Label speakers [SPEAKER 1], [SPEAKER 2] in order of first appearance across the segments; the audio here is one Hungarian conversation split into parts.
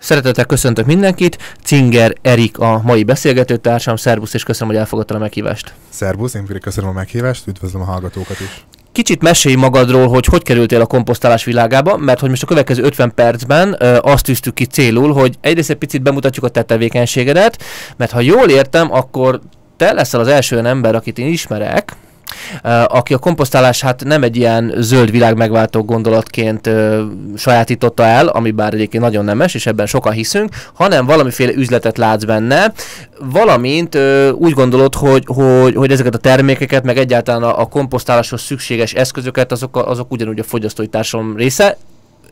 [SPEAKER 1] Szeretettel köszöntök mindenkit. Cinger Erik a mai beszélgetőtársam. Szervusz, és köszönöm, hogy elfogadtad a meghívást.
[SPEAKER 2] Szervusz, én pedig köszönöm a meghívást, üdvözlöm a hallgatókat is.
[SPEAKER 1] Kicsit mesélj magadról, hogy hogy kerültél a komposztálás világába, mert hogy most a következő 50 percben ö, azt tűztük ki célul, hogy egyrészt egy picit bemutatjuk a te tevékenységedet, mert ha jól értem, akkor te leszel az első olyan ember, akit én ismerek, aki a komposztálás hát nem egy ilyen zöld világ megváltó gondolatként sajátította el, ami bár egyébként nagyon nemes, és ebben sokan hiszünk, hanem valamiféle üzletet látsz benne, valamint úgy gondolod, hogy, hogy, hogy ezeket a termékeket, meg egyáltalán a, a komposztáláshoz szükséges eszközöket, azok, azok ugyanúgy a fogyasztói társadalom része,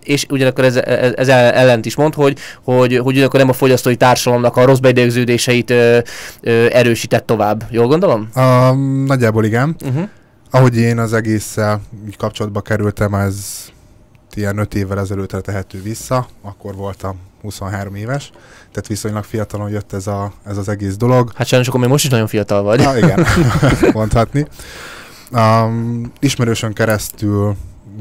[SPEAKER 1] és ugyanakkor ez, ez ellent is mond, hogy, hogy, hogy ugyanakkor nem a fogyasztói társadalomnak a rossz beidegződéseit ö, ö, erősített tovább. Jól gondolom?
[SPEAKER 2] A, nagyjából igen. Uh-huh. Ahogy én az egésszel kapcsolatba kerültem, ez ilyen öt évvel ezelőttre tehető vissza, akkor voltam 23 éves, tehát viszonylag fiatalon jött ez, a, ez az egész dolog.
[SPEAKER 1] Hát sajnos akkor még most is nagyon fiatal vagy.
[SPEAKER 2] Na, igen, mondhatni. Um, ismerősön keresztül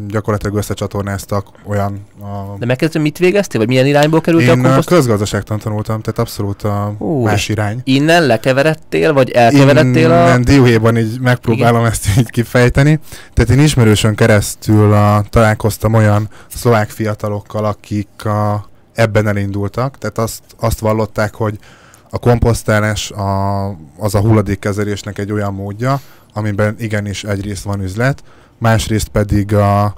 [SPEAKER 2] gyakorlatilag összecsatornáztak olyan...
[SPEAKER 1] A... De megkezdtem, mit végeztél, vagy milyen irányból kerültél
[SPEAKER 2] Én a komposzt? közgazdaságtan tanultam, tehát abszolút a Ú, más irány.
[SPEAKER 1] Innen lekeveredtél, vagy elkeveredtél
[SPEAKER 2] innen a... Innen dióhéjban így megpróbálom Igen. ezt így kifejteni. Tehát én ismerősön keresztül a, találkoztam olyan szlovák fiatalokkal, akik a, ebben elindultak, tehát azt, azt vallották, hogy a komposztálás a, az a hulladékkezelésnek egy olyan módja, amiben igenis egyrészt van üzlet, másrészt pedig a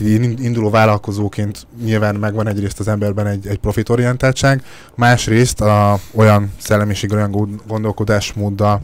[SPEAKER 2] induló vállalkozóként nyilván megvan egyrészt az emberben egy, egy profitorientáltság, másrészt a, olyan szellemiség, olyan gondolkodásmóddal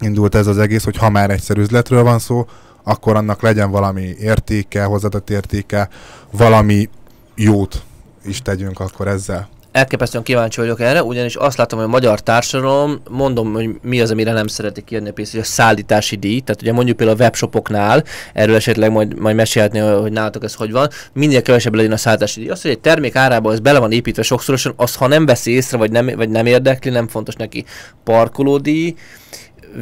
[SPEAKER 2] indult ez az egész, hogy ha már egyszer üzletről van szó, akkor annak legyen valami értéke, hozzáadott értéke, valami jót is tegyünk akkor ezzel
[SPEAKER 1] elképesztően kíváncsi vagyok erre, ugyanis azt látom, hogy a magyar társadalom, mondom, hogy mi az, amire nem szeretik kérni a pénzt, hogy a szállítási díj, tehát ugye mondjuk például a webshopoknál, erről esetleg majd, majd mesélhetni, hogy nálatok ez hogy van, minél kevesebb legyen a szállítási díj. Az, hogy egy termék árába ez bele van építve sokszorosan, az ha nem veszi észre, vagy nem, vagy nem érdekli, nem fontos neki parkolódíj,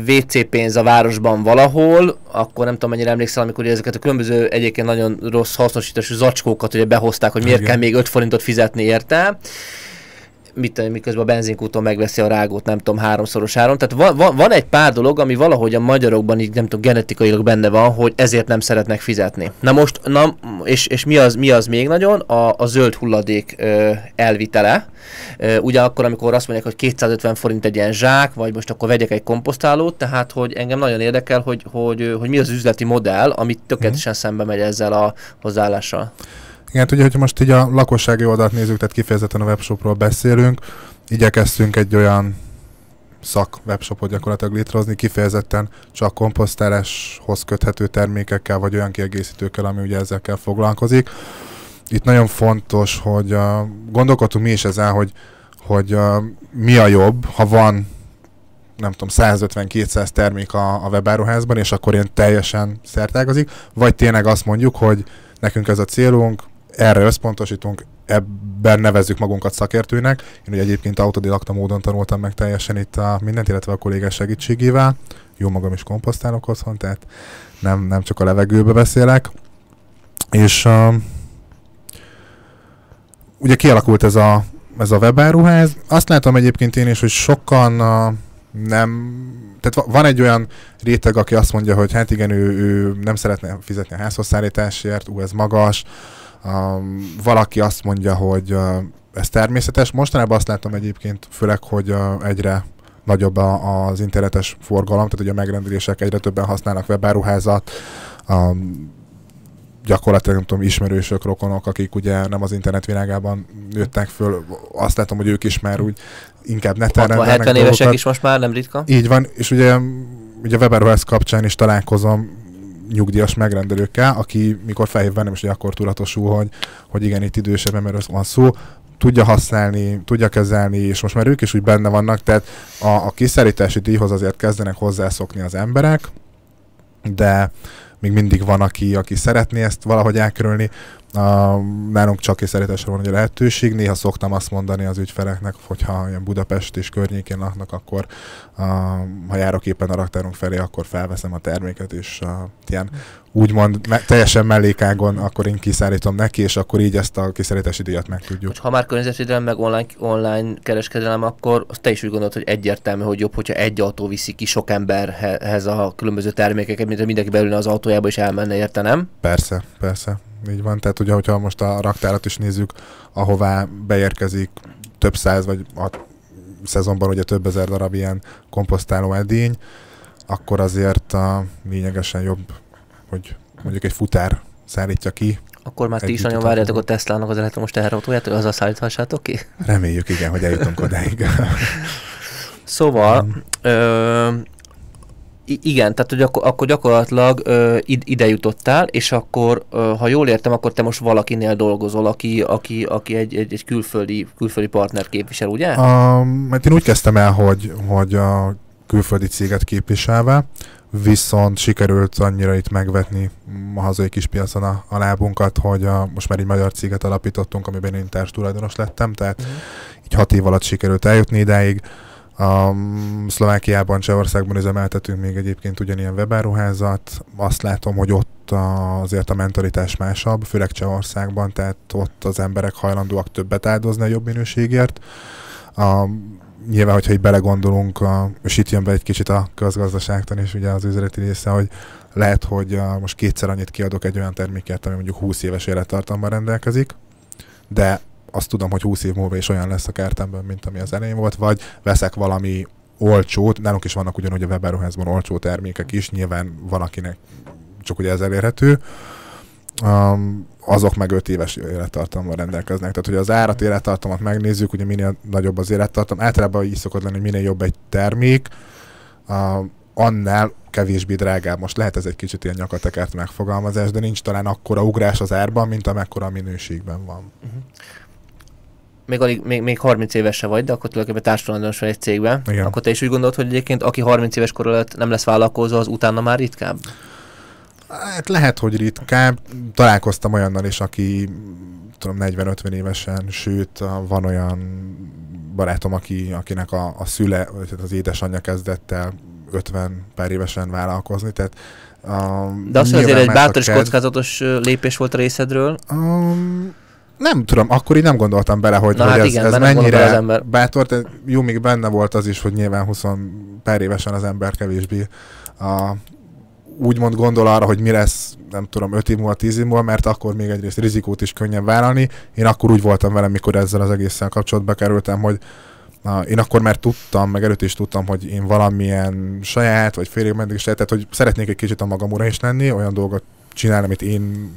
[SPEAKER 1] WC pénz a városban valahol, akkor nem tudom mennyire emlékszel, amikor ezeket a különböző egyébként nagyon rossz hasznosítású zacskókat ugye behozták, hogy miért Igen. kell még 5 forintot fizetni érte mit, miközben a benzinkúton megveszi a rágót, nem tudom, háromszoros áron. Tehát van, van, van egy pár dolog, ami valahogy a magyarokban így, nem tudom, genetikailag benne van, hogy ezért nem szeretnek fizetni. Na most, na, és, és mi, az, mi az még nagyon? A, a zöld hulladék ö, elvitele. Ö, ugyanakkor, amikor azt mondják, hogy 250 forint egy ilyen zsák, vagy most akkor vegyek egy komposztálót, tehát, hogy engem nagyon érdekel, hogy, hogy, hogy mi az üzleti modell, amit tökéletesen hmm. szembe megy ezzel a hozzáállással.
[SPEAKER 2] Igen, hát ugye, hogyha most így a lakossági oldalt nézzük, tehát kifejezetten a webshopról beszélünk, igyekeztünk egy olyan szak webshopot gyakorlatilag létrehozni, kifejezetten csak komposztáláshoz köthető termékekkel, vagy olyan kiegészítőkkel, ami ugye ezekkel foglalkozik. Itt nagyon fontos, hogy uh, gondolkodtunk mi is ezen, hogy, hogy uh, mi a jobb, ha van nem tudom, 150-200 termék a, a webáruházban, és akkor ilyen teljesen szertágazik, vagy tényleg azt mondjuk, hogy nekünk ez a célunk, erre összpontosítunk, ebben nevezzük magunkat szakértőnek. Én ugye egyébként autodidakta módon tanultam meg teljesen itt a mindent, illetve a kollégás segítségével. Jó magam is komposztálok otthon, tehát nem, nem csak a levegőbe beszélek. És uh, ugye kialakult ez a, ez a webáruház. Azt látom egyébként én is, hogy sokan uh, nem, tehát van egy olyan réteg, aki azt mondja, hogy hát igen, ő, ő nem szeretne fizetni a házhozszállításért, ú, ez magas, Um, valaki azt mondja, hogy uh, ez természetes. Mostanában azt látom egyébként, főleg, hogy uh, egyre nagyobb a, az internetes forgalom, tehát ugye a megrendelések egyre többen használnak webáruházat, um, gyakorlatilag nem tudom, ismerősök, rokonok, akik ugye nem az internet világában nőttek föl, azt látom, hogy ők is már úgy inkább neten
[SPEAKER 1] 70 évesek is most már, nem ritka.
[SPEAKER 2] Így van, és ugye, ugye webáruház kapcsán is találkozom nyugdíjas megrendelőkkel, aki mikor felhív bennem, és akkor tudatosul, hogy, hogy igen, itt idősebb mert van szó, tudja használni, tudja kezelni, és most már ők is úgy benne vannak, tehát a, a kiszállítási díjhoz azért kezdenek hozzászokni az emberek, de még mindig van, aki, aki szeretné ezt valahogy elkerülni. A, nálunk csak kiszállításra van ugye lehetőség. Néha szoktam azt mondani az ügyfeleknek, hogyha ilyen Budapest és környékén laknak, akkor a, ha járok éppen a raktárunk felé, akkor felveszem a terméket, és a, ilyen úgymond me- teljesen mellékágon, akkor én kiszállítom neki, és akkor így ezt a kiszállítási díjat meg tudjuk.
[SPEAKER 1] Ha már környezetvédelem, meg online, online kereskedelem, akkor te is úgy gondolod, hogy egyértelmű, hogy jobb, hogyha egy autó viszi ki sok emberhez a különböző termékeket, mint hogy mindenki belülne az autójába és elmenne érte, nem?
[SPEAKER 2] Persze, persze. Így van. Tehát ugye, hogyha most a raktárat is nézzük, ahová beérkezik több száz, vagy a szezonban ugye több ezer darab ilyen komposztáló edény, akkor azért a lényegesen jobb, hogy mondjuk egy futár szállítja ki.
[SPEAKER 1] Akkor már ti is nagyon várjátok a. Tesla-nak az elektromos teherautóját, hogy azzal szállíthassátok ki?
[SPEAKER 2] Reméljük, igen, hogy eljutunk odáig.
[SPEAKER 1] Szóval, ö, igen, tehát hogy akkor, akkor gyakorlatilag ö, id- ide jutottál, és akkor, ö, ha jól értem, akkor te most valakinél dolgozol, aki, aki, aki egy, egy, egy külföldi, külföldi partner képvisel, ugye?
[SPEAKER 2] A, mert én úgy kezdtem el, hogy, hogy a külföldi céget képviselve, viszont sikerült annyira itt megvetni a hazai kis piacon a, a lábunkat, hogy a, most már egy magyar céget alapítottunk, amiben én társ tulajdonos lettem, tehát
[SPEAKER 1] Mhm.
[SPEAKER 2] így hat év alatt sikerült eljutni idáig. Um, Szlovákiában, Csehországban üzemeltetünk még egyébként ugyanilyen webáruházat. Azt látom, hogy ott a- azért a mentalitás másabb, főleg Csehországban, tehát ott az emberek hajlandóak többet áldozni a jobb minőségért. Um, nyilván, hogyha így belegondolunk, a, és itt jön be egy kicsit a közgazdaságtan is ugye az üzleti része, hogy lehet, hogy uh, most kétszer annyit kiadok egy olyan termékért, ami mondjuk 20 éves élettartamban rendelkezik, de azt tudom, hogy 20 év múlva is olyan lesz a kertemben, mint ami az elején volt, vagy veszek valami olcsót, nálunk is vannak ugyanúgy a webáruházban olcsó termékek is, nyilván van akinek csak ugye ez elérhető, um, azok meg 5 éves élettartammal rendelkeznek. Tehát, hogy az árat élettartamot megnézzük, ugye minél nagyobb az élettartam, általában így szokott lenni, hogy minél jobb egy termék, uh, annál kevésbé drágább. Most lehet ez egy kicsit ilyen nyakatekert megfogalmazás, de nincs talán akkora ugrás az árban, mint amekkora a minőségben van.
[SPEAKER 1] Még, alig, még, még 30 éves se vagy, de akkor tulajdonképpen társadalmas vagy egy cégben.
[SPEAKER 2] Igen.
[SPEAKER 1] Akkor te is úgy gondolod, hogy egyébként aki 30 éves kor előtt nem lesz vállalkozó, az utána már ritkább?
[SPEAKER 2] Hát lehet, hogy ritkább. Találkoztam olyannal is, aki tudom, 40-50 évesen, sőt, van olyan barátom, aki, akinek a, a szüle, vagy hát az édesanyja kezdett el 50 pár évesen vállalkozni, tehát um,
[SPEAKER 1] De az, hogy azért egy bátor és kockázatos lépés volt a részedről,
[SPEAKER 2] Um, nem tudom, akkor így nem gondoltam bele, hogy,
[SPEAKER 1] Na
[SPEAKER 2] hogy
[SPEAKER 1] hát
[SPEAKER 2] ez,
[SPEAKER 1] igen,
[SPEAKER 2] ez mennyire
[SPEAKER 1] az ember.
[SPEAKER 2] bátor, de jó, még benne volt az is, hogy nyilván 20 pár évesen az ember kevésbé a, úgymond gondol arra, hogy mi lesz, nem tudom, 5 év múlva, 10 év múlva, mert akkor még egyrészt rizikót is könnyebb vállalni. Én akkor úgy voltam vele, mikor ezzel az egésszel kapcsolatba kerültem, hogy Na, én akkor már tudtam, meg előtt is tudtam, hogy én valamilyen saját, vagy félig saját, tehát hogy szeretnék egy kicsit a magam ura is lenni, olyan dolgot csinálni, amit én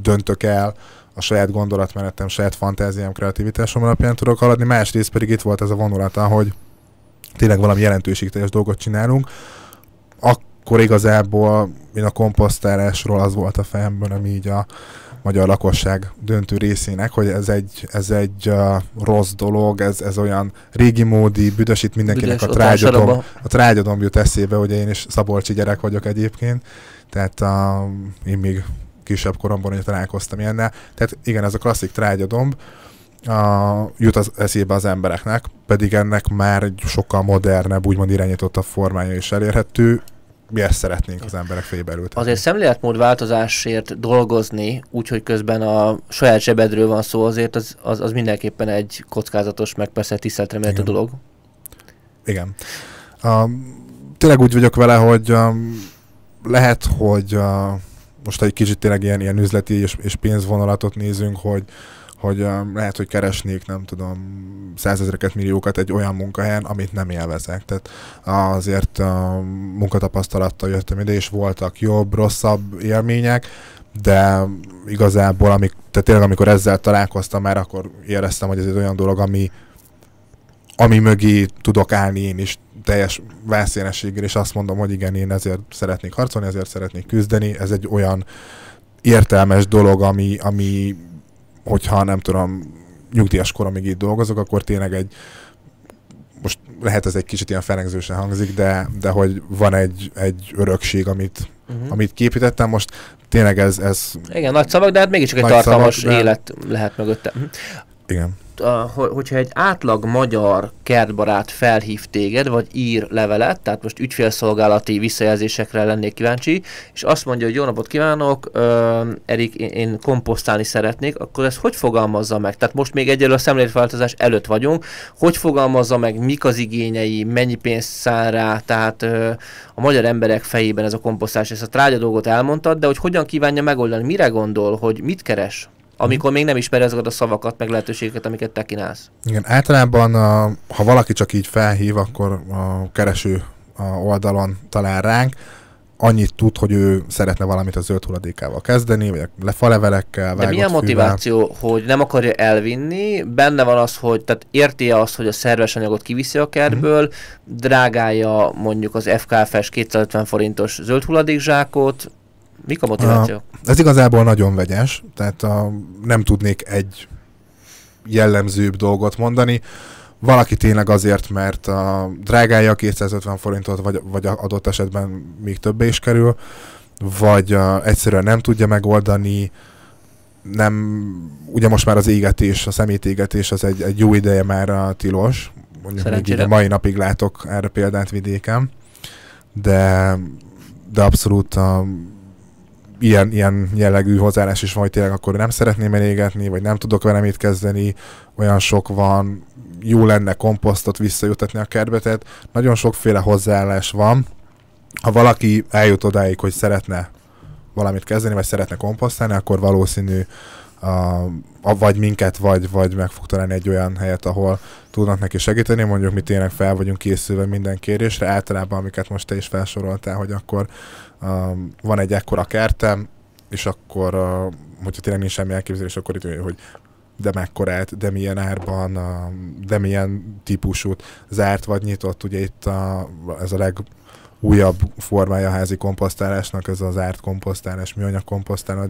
[SPEAKER 2] döntök el, a saját gondolatmenetem, saját fantáziám, kreativitásom alapján tudok haladni, másrészt pedig itt volt ez a vonulata, hogy tényleg valami jelentőségteljes dolgot csinálunk, akkor igazából én a komposztálásról az volt a fejemben, ami így a magyar lakosság döntő részének, hogy ez egy, ez egy uh, rossz dolog, ez, ez olyan régi módi, büdösít mindenkinek
[SPEAKER 1] büdös,
[SPEAKER 2] a
[SPEAKER 1] ott
[SPEAKER 2] trágyadom,
[SPEAKER 1] Vásáraba.
[SPEAKER 2] a trágyadom jut eszébe, ugye én is szabolcsi gyerek vagyok egyébként, tehát uh, én még kisebb koromban ugye találkoztam ilyennel. Tehát igen, ez a klasszik trágyadomb uh, jut az eszébe az embereknek, pedig ennek már egy sokkal modernebb, úgymond irányítottabb formája is elérhető. Mi ezt szeretnénk az emberek fejébe ültetni.
[SPEAKER 1] Azért szemléletmód változásért dolgozni, úgyhogy közben a saját zsebedről van szó, azért az, az, az mindenképpen egy kockázatos, meg persze tiszteletre méltó dolog.
[SPEAKER 2] Igen. Um, tényleg úgy vagyok vele, hogy um, lehet, hogy uh, most egy kicsit tényleg ilyen, ilyen üzleti és, és pénzvonalatot nézünk, hogy hogy lehet, hogy keresnék, nem tudom, százezreket, milliókat egy olyan munkahelyen, amit nem élvezek. Tehát azért um, munkatapasztalattal jöttem ide, és voltak jobb, rosszabb élmények, de igazából, amik, tehát tényleg amikor ezzel találkoztam már, akkor éreztem, hogy ez egy olyan dolog, ami, ami mögé tudok állni én is teljes vászénességgel, és azt mondom, hogy igen, én ezért szeretnék harcolni, ezért szeretnék küzdeni, ez egy olyan értelmes dolog, ami, ami hogyha nem tudom, nyugdíjas koromig itt dolgozok, akkor tényleg egy most lehet ez egy kicsit ilyen felengzősen hangzik, de, de hogy van egy, egy örökség, amit,
[SPEAKER 1] Uh-huh.
[SPEAKER 2] amit képítettem. Most tényleg ez, ez
[SPEAKER 1] Igen, nagy szavak, de hát mégiscsak egy tartalmas
[SPEAKER 2] szavak, de-
[SPEAKER 1] élet lehet mögötte.
[SPEAKER 2] Igen.
[SPEAKER 1] a, ho- hogyha egy átlag magyar kertbarát felhív téged, vagy ír levelet, tehát most ügyfélszolgálati visszajelzésekre lennék kíváncsi, és azt mondja, hogy jó napot kívánok, Erik, én, komposztálni szeretnék, akkor ez hogy fogalmazza meg? Tehát most még egyelőre a szemléletváltozás előtt vagyunk, hogy fogalmazza meg, mik az igényei, mennyi pénzt szán rá, tehát ö, a magyar emberek fejében ez a komposztálás, ezt a trágya dolgot elmondtad, de hogy hogyan kívánja megoldani, mire gondol, hogy mit keres? Amikor még nem ismeri azokat a szavakat, meg lehetőségeket, amiket te kínálsz.
[SPEAKER 2] Igen, általában a, ha valaki csak így felhív, akkor a kereső a oldalon talál ránk, annyit tud, hogy ő szeretne valamit a zöld hulladékával kezdeni, vagy a
[SPEAKER 1] De
[SPEAKER 2] vágott fűvel.
[SPEAKER 1] motiváció, hogy nem akarja elvinni, benne van az, hogy tehát érti azt, hogy a szerves anyagot kiviszi a kertből,
[SPEAKER 2] Mhm.
[SPEAKER 1] drágálja mondjuk az FKFS 250 forintos zöld hulladékzsákot, mik a motivációk?
[SPEAKER 2] Ez igazából nagyon vegyes, tehát a, nem tudnék egy jellemzőbb dolgot mondani. Valaki tényleg azért, mert a drágája a 250 forintot, vagy, vagy adott esetben még többé is kerül, vagy a, egyszerűen nem tudja megoldani, nem, ugye most már az égetés, a szemétégetés az egy, egy jó ideje már a tilos, mondjuk még így a mai napig látok erre példát vidéken, de, de abszolút a, ilyen, ilyen jellegű hozzáállás is van, hogy tényleg akkor nem szeretném elégetni, vagy nem tudok vele mit kezdeni, olyan sok van, jó lenne komposztot visszajutatni a kertbe, tehát nagyon sokféle hozzáállás van. Ha valaki eljut odáig, hogy szeretne valamit kezdeni, vagy szeretne komposztálni, akkor valószínű a, vagy minket, vagy, vagy meg fog találni egy olyan helyet, ahol tudnak neki segíteni. Mondjuk mi tényleg fel vagyunk készülve minden kérésre, általában amiket most te is felsoroltál, hogy akkor van egy ekkora kertem, és akkor, hogyha tényleg nincs semmi elképzelés, akkor itt, hogy de mekkorát, de milyen árban, de milyen típusút, zárt vagy nyitott, ugye itt a, ez a legújabb formája a házi komposztálásnak, ez az árt komposztálás, műanyag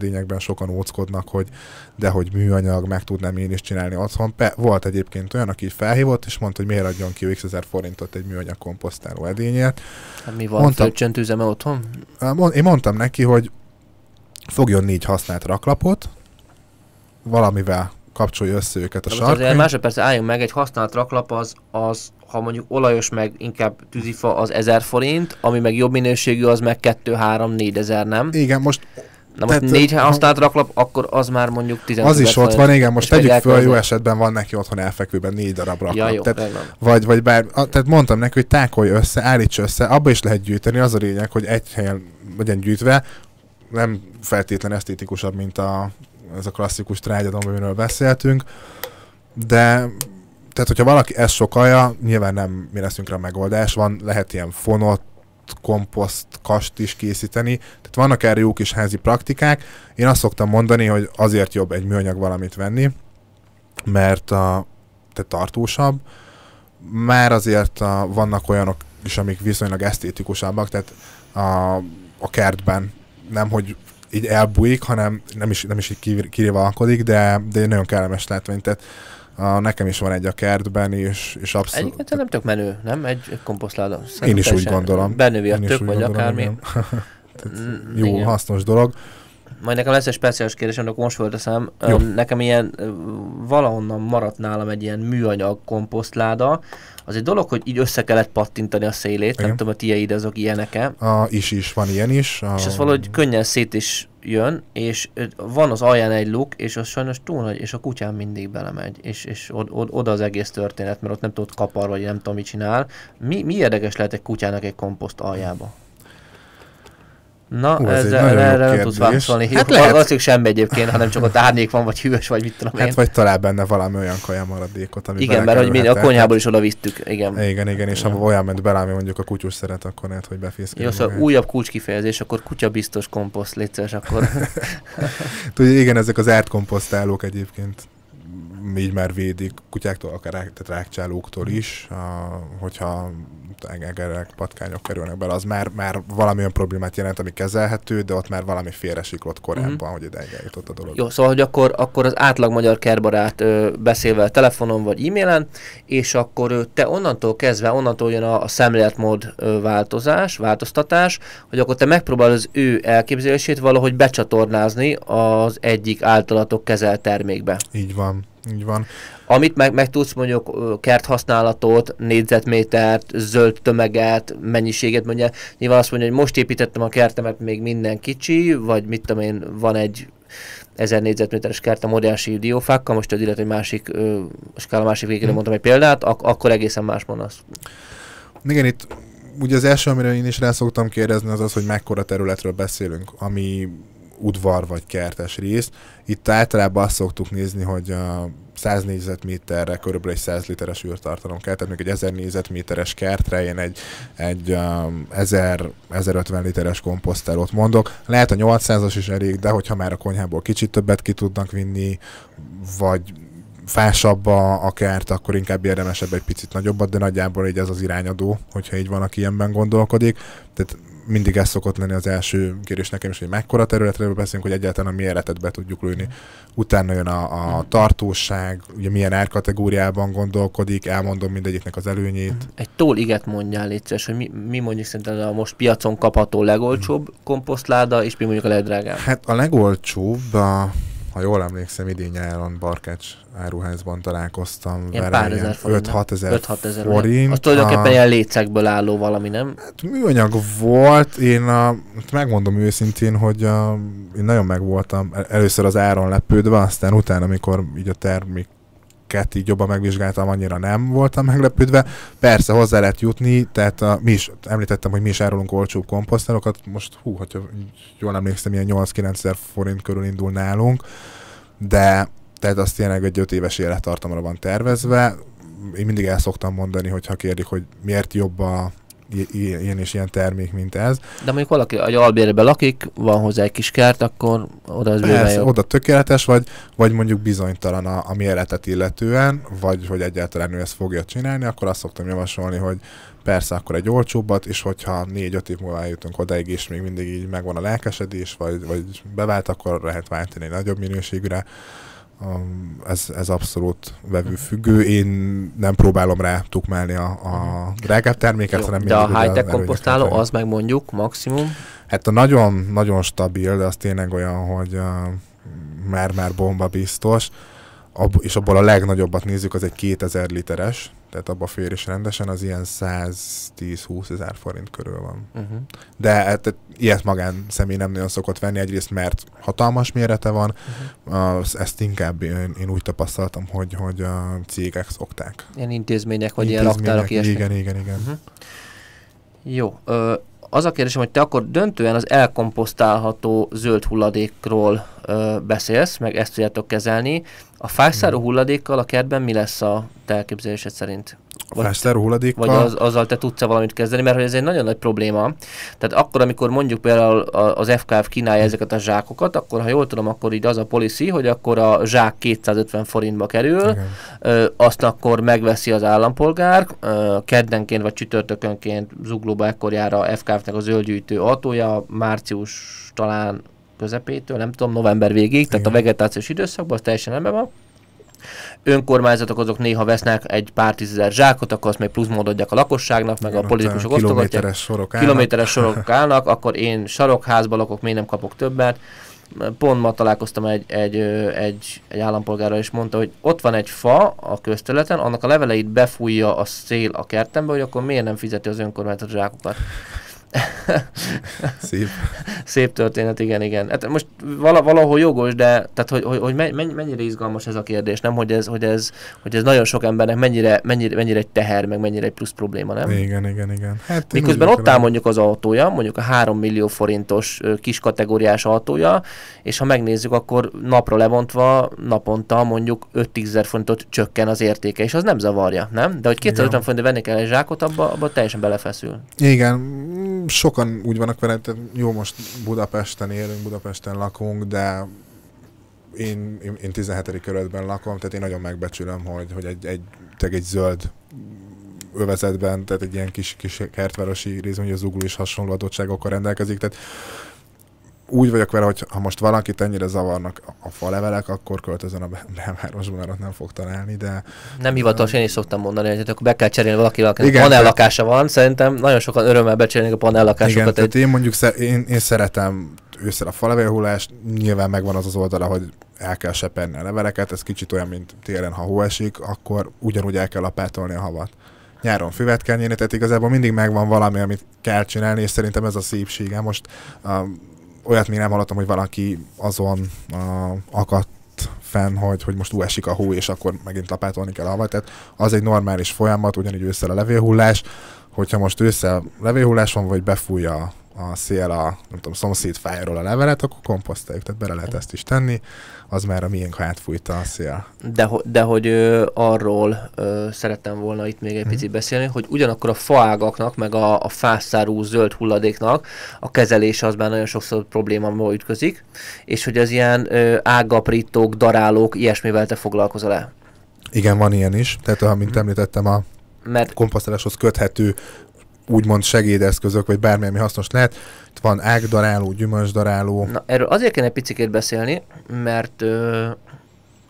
[SPEAKER 2] lényegben sokan óckodnak, hogy de hogy műanyag, meg tudnám én is csinálni otthon. Pe, volt egyébként olyan, aki felhívott, és mondta, hogy miért adjon ki x ezer forintot egy műanyag komposztáló edényért,
[SPEAKER 1] Hát mi van,
[SPEAKER 2] Mondtam.
[SPEAKER 1] földcsöntőzeme otthon?
[SPEAKER 2] Én mondtam neki, hogy fogjon négy használt raklapot, valamivel kapcsolja össze őket a
[SPEAKER 1] most azért
[SPEAKER 2] sarkon.
[SPEAKER 1] másodperc álljunk meg, egy használt raklap az, az, ha mondjuk olajos meg inkább tűzifa az 1000 forint, ami meg jobb minőségű, az meg 2-3-4 ezer, nem?
[SPEAKER 2] Igen, most
[SPEAKER 1] Na most
[SPEAKER 2] Tehát,
[SPEAKER 1] négy
[SPEAKER 2] ha-
[SPEAKER 1] használt raklap, akkor az már mondjuk 15
[SPEAKER 2] az is ott van, igen, most tegyük föl, jó esetben van neki otthon elfekvőben négy darab raklap.
[SPEAKER 1] Ja, jó,
[SPEAKER 2] tehát, vagy, vagy bár, a, tehát mondtam neki, hogy tákolj össze, állíts össze, abba is lehet gyűjteni, az a lényeg, hogy egy helyen legyen gyűjtve, nem feltétlen esztétikusabb, mint a, ez a klasszikus trágyadom, amiről beszéltünk, de tehát, hogyha valaki ezt sokalja, nyilván nem mi leszünk rá megoldás, van, lehet ilyen fonott, komposzt, kast is készíteni, tehát vannak erre jó kis házi praktikák. Én azt szoktam mondani, hogy azért jobb egy műanyag valamit venni, mert a, tehát tartósabb, már azért a, vannak olyanok is, amik viszonylag esztétikusabbak, tehát a, a kertben nem, hogy így elbújik, hanem nem is, nem is így kir- kirivalkodik, de, de nagyon kellemes látvány. Tehát a, nekem is van egy a kertben, és, és abszolút...
[SPEAKER 1] Egyébként ez nem tök menő, nem? Egy, egy komposztláda.
[SPEAKER 2] Én is úgy gondolom.
[SPEAKER 1] Benövi a tök, vagy akármi. Mm,
[SPEAKER 2] Jó,
[SPEAKER 1] igen.
[SPEAKER 2] hasznos dolog.
[SPEAKER 1] Majd nekem lesz egy speciális kérdés, amikor most fölteszem. Nekem ilyen valahonnan maradt nálam egy ilyen műanyag komposztláda. Az egy dolog, hogy így össze kellett pattintani a szélét, nem
[SPEAKER 2] Igen.
[SPEAKER 1] tudom, a tieid azok ilyenek-e.
[SPEAKER 2] A, is is, van ilyen is. A,
[SPEAKER 1] És ez valahogy könnyen szét is jön, és van az alján egy luk, és az sajnos túl nagy, és a kutyám mindig belemegy, és, és od, od, oda az egész történet, mert ott nem tudod kapar, vagy nem tudom, mit csinál. Mi, mi érdekes lehet egy kutyának egy komposzt aljába? Na,
[SPEAKER 2] Hú, ez
[SPEAKER 1] ezzel, erre nem tudsz
[SPEAKER 2] kérdés.
[SPEAKER 1] válaszolni.
[SPEAKER 2] Hát
[SPEAKER 1] Hát
[SPEAKER 2] lehet.
[SPEAKER 1] Valószínűleg semmi egyébként, hanem csak ott árnyék van, vagy hűvös, vagy mit tudom én.
[SPEAKER 2] Hát vagy talál benne valami olyan kaja maradékot, ami
[SPEAKER 1] igen, mert hogy mi a konyhából is oda visztük, igen.
[SPEAKER 2] Igen, igen, és ha olyan ment bele, ami mondjuk a kutyus szeret, akkor lehet, hogy befészkedik.
[SPEAKER 1] Jó, szóval újabb kulcskifejezés, akkor kutya biztos komposzt, légy szíves, akkor
[SPEAKER 2] Tudja, igen, ezek az ártkomposztálók egyébként így már védik kutyáktól, akár rák, tehát rákcsálóktól is, a, hogyha egerek, patkányok kerülnek bele, az már, már valamilyen problémát jelent, ami kezelhető, de ott már valami félresiklott korábban, uh-huh. hogy ideig eljutott a dolog.
[SPEAKER 1] Jó, szóval, hogy akkor, akkor az átlag magyar kerbarát ö, beszél vele telefonon vagy e-mailen, és akkor ö, te onnantól kezdve, onnantól jön a, a szemléletmód ö, változás, változtatás, hogy akkor te megpróbálod az ő elképzelését valahogy becsatornázni az egyik általatok kezelt termékbe.
[SPEAKER 2] Így van. Így van.
[SPEAKER 1] Amit meg, meg tudsz mondjuk kerthasználatot, négyzetmétert, zöld tömeget, mennyiséget mondja. Nyilván azt mondja, hogy most építettem a kertemet, még minden kicsi, vagy mit tudom én, van egy 1000 négyzetméteres kert a óriási diófákkal, most az illetve egy másik, ö, skála másik végére hmm. mondtam egy példát, ak- akkor egészen más mondasz.
[SPEAKER 2] Igen, itt ugye az első, amire én is rá szoktam kérdezni, az az, hogy mekkora területről beszélünk, ami udvar vagy kertes rész. Itt általában azt szoktuk nézni, hogy a 100 négyzetméterre körülbelül egy 100 literes űrtartalom kell, tehát még egy 1000 négyzetméteres kertre én egy, egy um, 1000, 1050 literes komposztálót mondok. Lehet a 800-as is elég, de hogyha már a konyhából kicsit többet ki tudnak vinni, vagy fásabb a, a kert, akkor inkább érdemesebb egy picit nagyobbat, de nagyjából így ez az irányadó, hogyha így van, aki ilyenben gondolkodik. Tehát mindig ez szokott lenni az első kérés nekem is, hogy mekkora területről beszélünk, hogy egyáltalán a méretet be tudjuk lőni. Utána jön a, a tartóság, ugye milyen árkategóriában gondolkodik, elmondom mindegyiknek az előnyét.
[SPEAKER 1] Egy tóliget mondjál létszes, hogy mi, mi mondjuk szerintem a most piacon kapható legolcsóbb komposztláda, és mi mondjuk a legdrágább?
[SPEAKER 2] Hát a legolcsóbb a ha jól emlékszem, idén nyáron Barkács áruházban találkoztam
[SPEAKER 1] ilyen vele. Pár ezer forint.
[SPEAKER 2] 5-6 ezer forint.
[SPEAKER 1] Az tulajdonképpen a... ilyen lécekből álló valami, nem?
[SPEAKER 2] Hát műanyag volt, én a, hát megmondom őszintén, hogy a, én nagyon megvoltam először az áron lepődve, aztán utána, amikor így a termék amiket így jobban megvizsgáltam, annyira nem voltam meglepődve. Persze hozzá lehet jutni, tehát a, mi is, említettem, hogy mi is árulunk olcsóbb komposzterokat, most hú, hogyha jól emlékszem, ilyen 8-9 ezer forint körül indul nálunk, de tehát azt tényleg egy 5 éves élettartamra van tervezve. Én mindig el szoktam mondani, hogyha kérdik, hogy miért jobb a ilyen és ilyen termék, mint ez.
[SPEAKER 1] De mondjuk valaki egy albérbe lakik, van hozzá egy kis kert, akkor oda az
[SPEAKER 2] Persze, oda tökéletes, vagy, vagy mondjuk bizonytalan a, a méretet illetően, vagy hogy egyáltalán ő ezt fogja csinálni, akkor azt szoktam javasolni, hogy persze akkor egy olcsóbbat, és hogyha négy-öt év múlva eljutunk odaig, és még mindig így megvan a lelkesedés, vagy, vagy bevált, akkor lehet váltani egy nagyobb minőségre ez, ez abszolút vevőfüggő. Én nem próbálom rá tukmálni a, a drágább terméket, Jó, hanem
[SPEAKER 1] De a high-tech komposztáló az meg mondjuk maximum?
[SPEAKER 2] Hát a nagyon, nagyon stabil, de az tényleg olyan, hogy már-már bomba biztos ab, és abból a legnagyobbat nézzük, az egy 2000 literes, tehát abba fér is rendesen, az ilyen 110-20 ezer forint körül van. Uh-huh. De hát, ilyet magán személy nem nagyon szokott venni, egyrészt mert hatalmas mérete van, uh-huh. az, ezt inkább én, én úgy tapasztaltam, hogy, hogy a cégek szokták.
[SPEAKER 1] Ilyen intézmények, vagy intézmények, ilyen raktárok,
[SPEAKER 2] ilyesmi. Igen, igen, igen. Uh-huh.
[SPEAKER 1] Jó. Ö, az a kérdésem, hogy te akkor döntően az elkomposztálható zöld hulladékról ö, beszélsz, meg ezt tudjátok kezelni. A fászáró hmm. hulladékkal a kertben mi lesz a te elképzelésed szerint?
[SPEAKER 2] Vagy, Fászáró hulladékkal?
[SPEAKER 1] Vagy az, azzal te tudsz-e valamit kezdeni, mert hogy ez egy nagyon nagy probléma. Tehát akkor, amikor mondjuk például az FKF kínálja ezeket a zsákokat, akkor ha jól tudom, akkor így az a policy, hogy akkor a zsák 250 forintba kerül, ö, azt akkor megveszi az állampolgár, ö, keddenként vagy csütörtökönként zuglóba ekkor jár a FKF-nek a zöldgyűjtő autója, március talán közepétől, nem tudom, november végig, Igen. tehát a vegetációs időszakban, az teljesen ember van. Önkormányzatok azok néha vesznek egy pár tízezer zsákot, akkor azt még plusz adják a lakosságnak, meg Igen, a politikusok
[SPEAKER 2] osztogatják. Kilométeres sorok
[SPEAKER 1] állnak. Kilométeres sorok állnak, akkor én sarokházban lakok, még nem kapok többet. Pont ma találkoztam egy, egy, egy, egy állampolgárral, és mondta, hogy ott van egy fa a közterületen, annak a leveleit befújja a szél a kertembe, hogy akkor miért nem fizeti az önkormányzat zsákokat.
[SPEAKER 2] Szép.
[SPEAKER 1] Szép történet, igen, igen. Hát most vala, valahol jogos, de tehát, hogy, hogy, hogy mennyire izgalmas ez a kérdés, nem? Hogy ez, hogy ez, hogy ez nagyon sok embernek mennyire, mennyire, mennyire egy teher, meg mennyire egy plusz probléma, nem?
[SPEAKER 2] Igen, igen, igen.
[SPEAKER 1] Hát Miközben ott áll mondjuk az autója, mondjuk a 3 millió forintos kis kategóriás autója, és ha megnézzük, akkor napra levontva naponta mondjuk 5-10 ezer forintot csökken az értéke, és az nem zavarja, nem? De hogy 250 forintot venni kell egy zsákot, abba, abba teljesen belefeszül.
[SPEAKER 2] Igen, sokan úgy vannak vele, tehát jó, most Budapesten élünk, Budapesten lakunk, de én, én, én 17. kerületben lakom, tehát én nagyon megbecsülöm, hogy, hogy egy, egy, egy zöld övezetben, tehát egy ilyen kis, kis kertvárosi részben, hogy az ugló is hasonló adottságokkal rendelkezik, tehát úgy vagyok vele, hogy ha most valakit ennyire zavarnak a falevelek, akkor költözön a belvárosba, mert ott nem fog találni, de...
[SPEAKER 1] Nem hivatalos, én is szoktam mondani, hogy akkor be kell cserélni valakinek, akinek panellakása van. Szerintem nagyon sokan örömmel becserélnek a panellakásokat. Igen,
[SPEAKER 2] tehát én mondjuk én, én szeretem ősszel a falevélhullást, nyilván megvan az az oldala, hogy el kell seperni a leveleket, ez kicsit olyan, mint télen, ha hó esik, akkor ugyanúgy el kell lapátolni a havat nyáron füvet kell nyírni, tehát igazából mindig megvan valami, amit kell csinálni, és szerintem ez a szépsége. Most uh, olyat még nem hallottam, hogy valaki azon uh, akadt fenn, hogy, hogy most esik a hó, és akkor megint lapátolni kell a havat. Tehát az egy normális folyamat, ugyanígy ősszel a levélhullás, hogyha most ősszel levélhullás van, vagy befújja a szél a nem tudom, szomszéd fájáról a levelet, akkor komposztáljuk, tehát bele lehet ezt is tenni, az már a miénk, ha átfújta a szél.
[SPEAKER 1] De, de hogy ö, arról ö, szerettem volna itt még egy hmm. picit beszélni, hogy ugyanakkor a faágaknak, meg a, a fászárú zöld hulladéknak a kezelése az már nagyon sokszor probléma ütközik, és hogy az ilyen ö, ágaprítók, darálók, ilyesmivel te foglalkozol el.
[SPEAKER 2] Igen, van ilyen is. Tehát, amint hmm. említettem, a mert komposztáláshoz köthető úgymond segédeszközök, vagy bármi, ami hasznos lehet. Itt van ágdaráló, gyümölcsdaráló.
[SPEAKER 1] Na, erről azért kéne picikét beszélni, mert ö,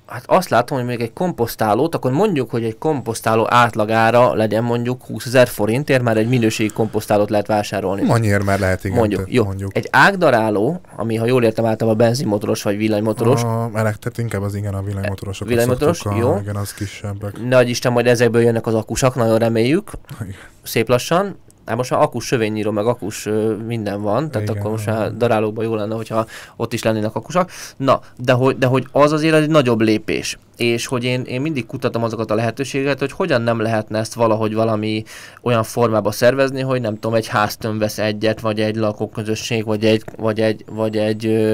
[SPEAKER 1] hát azt látom, hogy még egy komposztálót, akkor mondjuk, hogy egy komposztáló átlagára legyen mondjuk 20 ezer forintért, már egy minőségi komposztálót lehet vásárolni.
[SPEAKER 2] Annyiért már lehet, igen.
[SPEAKER 1] Mondjuk, jó. Mondjuk. Egy ágdaráló, ami ha jól értem általában benzinmotoros vagy villanymotoros.
[SPEAKER 2] A, tehát inkább az igen a villanymotorosok.
[SPEAKER 1] Villanymotoros, jó.
[SPEAKER 2] A, igen, az kisebbek.
[SPEAKER 1] Nagy Isten, majd ezekből jönnek az akusak, nagyon reméljük. Igen. Szép lassan. Hát most már akus sövényíró, meg akus minden van, tehát Igen, akkor most már darálókban jó lenne, hogyha ott is lennének akusak. Na, de hogy, de hogy az azért egy nagyobb lépés és hogy én, én mindig kutatom azokat a lehetőségeket, hogy hogyan nem lehetne ezt valahogy valami olyan formába szervezni, hogy nem tudom, egy háztön vesz egyet, vagy egy lakóközösség, vagy egy, vagy egy, vagy egy,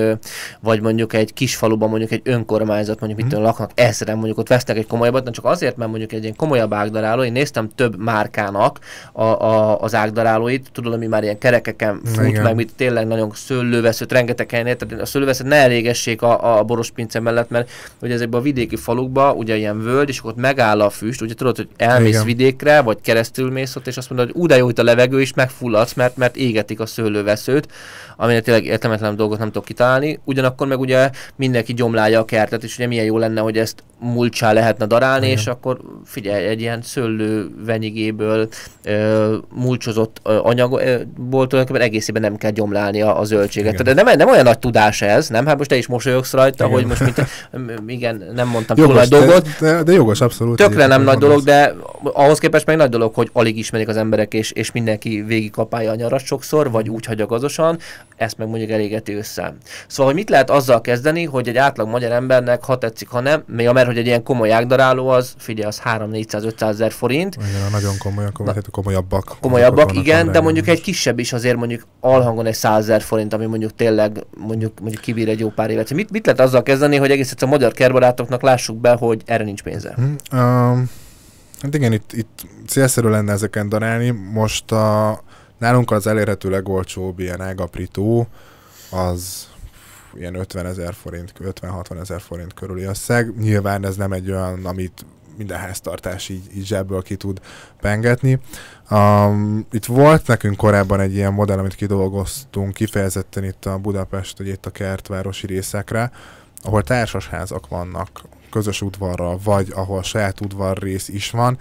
[SPEAKER 1] vagy mondjuk egy kis faluban mondjuk egy önkormányzat, mondjuk mm. mit tudom, laknak ezeren, mondjuk ott vesznek egy komolyabbat, csak azért, mert mondjuk egy ilyen komolyabb ágdaráló, én néztem több márkának a, a, az ágdarálóit, tudod, ami már ilyen kerekeken fut, Igen. meg mit tényleg nagyon szőlőveszőt, rengeteg helyen, tehát a szőlőveszőt ne elégessék a, a borospince mellett, mert hogy ezekben a vidéki falukba, ugye ilyen völgy, és akkor ott megáll a füst, ugye tudod, hogy elmész Igen. vidékre, vagy keresztül mész ott, és azt mondod, hogy úgy jó itt a levegő, és megfulladsz, mert, mert égetik a szőlőveszőt, aminek tényleg értelmetlen dolgot nem tudok kitalálni. Ugyanakkor meg ugye mindenki gyomlálja a kertet, és ugye milyen jó lenne, hogy ezt mulcsá lehetne darálni, Igen. és akkor figyelj, egy ilyen szőlővenyigéből ö, mulcsozott ö, anyagból tulajdonképpen egészében nem kell gyomlálni a, a zöldséget. De nem, nem olyan nagy tudás ez, nem? Hát most te is mosolyogsz rajta, igen. hogy most mint, igen, nem mondtam
[SPEAKER 2] jogos, túl nagy dolgot. De, de jogos, abszolút.
[SPEAKER 1] Tökre nem nagy dolog, de ahhoz képest meg nagy dolog, hogy alig ismerik az emberek, és, és mindenki végig kapálja a nyarat sokszor, vagy úgy hagyja gazosan, ezt meg mondjuk elégeti össze. Szóval, hogy mit lehet azzal kezdeni, hogy egy átlag magyar embernek, ha tetszik, ha nem, még a mert, hogy egy ilyen komoly ágdaráló az, figyelj, az 3-400-500 ezer forint.
[SPEAKER 2] Igen, nagyon komoly, komoly, Na, komolyabbak.
[SPEAKER 1] Komolyabbak, igen, de mondjuk egy kisebb is azért mondjuk alhangon egy 100 ezer forint, ami mondjuk tényleg mondjuk, mondjuk kibír egy jó pár évet. Mit, mit lehet azzal kezdeni, hogy egész a magyar kertbarátoknak lássuk be, hogy erre nincs pénze? Hmm,
[SPEAKER 2] um, hát igen, itt, itt célszerű lenne ezeken darálni. Most a, nálunk az elérhető legolcsóbb ilyen ágaprító, az ilyen 50 ezer forint, 50-60 ezer forint körüli összeg. Nyilván ez nem egy olyan, amit minden háztartás így, így zsebből ki tud pengetni. Um, itt volt nekünk korábban egy ilyen modell, amit kidolgoztunk kifejezetten itt a Budapest, vagy itt a kertvárosi részekre, ahol társasházak vannak közös udvarral, vagy ahol saját udvar rész is van,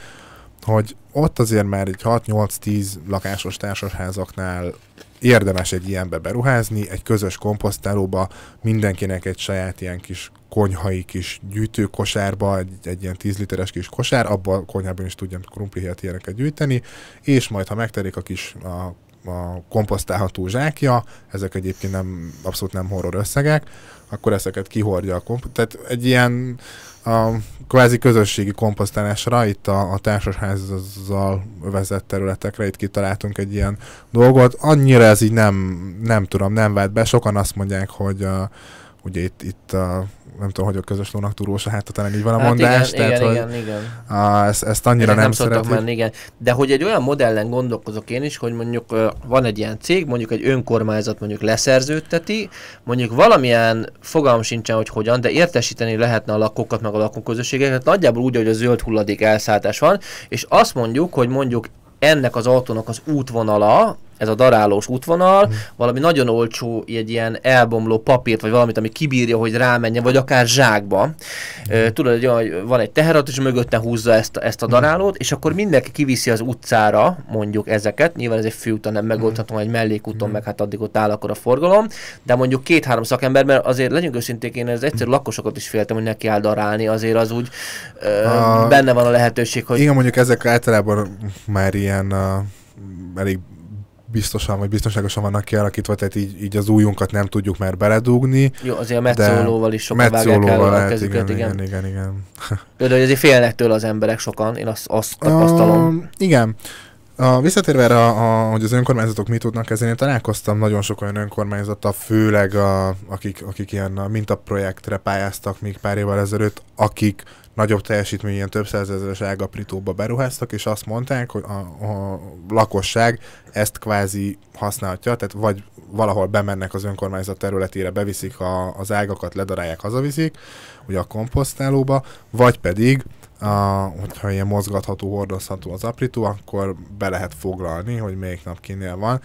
[SPEAKER 2] hogy ott azért már egy 6-8-10 lakásos társasházaknál érdemes egy ilyenbe beruházni, egy közös komposztálóba, mindenkinek egy saját ilyen kis konyhai kis gyűjtőkosárba, egy, egy ilyen 10 literes kis kosár, abban a konyhában is tudjam krumplihet ilyeneket gyűjteni, és majd, ha megterik a kis a, a komposztálható zsákja, ezek egyébként nem, abszolút nem horror összegek, akkor ezeket kihordja a komp- Tehát egy ilyen a kvázi közösségi komposztálásra, itt a, a társasházzal övezett területekre, itt kitaláltunk egy ilyen dolgot. Annyira ez így nem, nem tudom, nem vált be. Sokan azt mondják, hogy, a, ugye itt, itt a nem tudom, hogy a közös lónak turós a hát talán így van a
[SPEAKER 1] Hát
[SPEAKER 2] mondás.
[SPEAKER 1] igen,
[SPEAKER 2] tehát,
[SPEAKER 1] igen,
[SPEAKER 2] hogy
[SPEAKER 1] igen, igen.
[SPEAKER 2] A, ezt, ezt annyira
[SPEAKER 1] Ezek
[SPEAKER 2] nem,
[SPEAKER 1] nem
[SPEAKER 2] szeretik.
[SPEAKER 1] menni, igen. De hogy egy olyan modellen gondolkozok én is, hogy mondjuk van egy ilyen cég, mondjuk egy önkormányzat mondjuk leszerződteti, mondjuk valamilyen fogalm sincsen, hogy hogyan, de értesíteni lehetne a lakókat, meg a lakóközösségeket, nagyjából úgy, hogy a zöld hulladék elszállítás van, és azt mondjuk, hogy mondjuk ennek az autónak az útvonala, ez a darálós útvonal,
[SPEAKER 2] Mhm.
[SPEAKER 1] valami nagyon olcsó, egy ilyen elbomló papírt, vagy valamit, ami kibírja, hogy rámenjen, vagy akár zsákba. Ö, tudod, hogy olyan, van egy teherautó, és mögötte húzza ezt, ezt a darálót, és akkor mindenki kiviszi az utcára, mondjuk ezeket, nyilván ez egy főúton nem megoldható, egy mellékúton, meg hát addig ott áll akkor a forgalom, de mondjuk két-három szakember, mert azért legyünk őszinték, én az egyszerű lakosokat is féltem, hogy neki áll darálni, azért az úgy ö,
[SPEAKER 2] A-
[SPEAKER 1] benne van a lehetőség, hogy
[SPEAKER 2] Igen, mondjuk ezek általában már ilyen uh, elég biztosan, vagy biztonságosan vannak kialakítva, tehát így, így az újunkat nem tudjuk már beledugni.
[SPEAKER 1] jó, azért a metszólóval is sokan vágják el
[SPEAKER 2] metszólóval
[SPEAKER 1] a
[SPEAKER 2] lehet,
[SPEAKER 1] kezüket,
[SPEAKER 2] igen,
[SPEAKER 1] igen.
[SPEAKER 2] igen, igen, igen.
[SPEAKER 1] Például, hogy azért félnek tőle az emberek sokan, én azt, azt tapasztalom.
[SPEAKER 2] Uh, igen. A, visszatérve erre, a, a, hogy az önkormányzatok mit tudnak kezdeni, én találkoztam nagyon sok olyan önkormányzattal, főleg a, akik, akik ilyen a mintaprojektre pályáztak még pár évvel ezelőtt, akik nagyobb teljesítményű, ilyen több százezeres ágaprítóba beruháztak, és azt mondták, hogy a, a lakosság ezt kvázi használhatja, tehát vagy valahol bemennek az önkormányzat területére, beviszik a, az ágakat, ledarálják, hazaviszik, ugye a komposztálóba, vagy pedig a, hogyha ilyen mozgatható, hordozható az aprító, akkor be lehet foglalni, hogy melyik nap kinél van.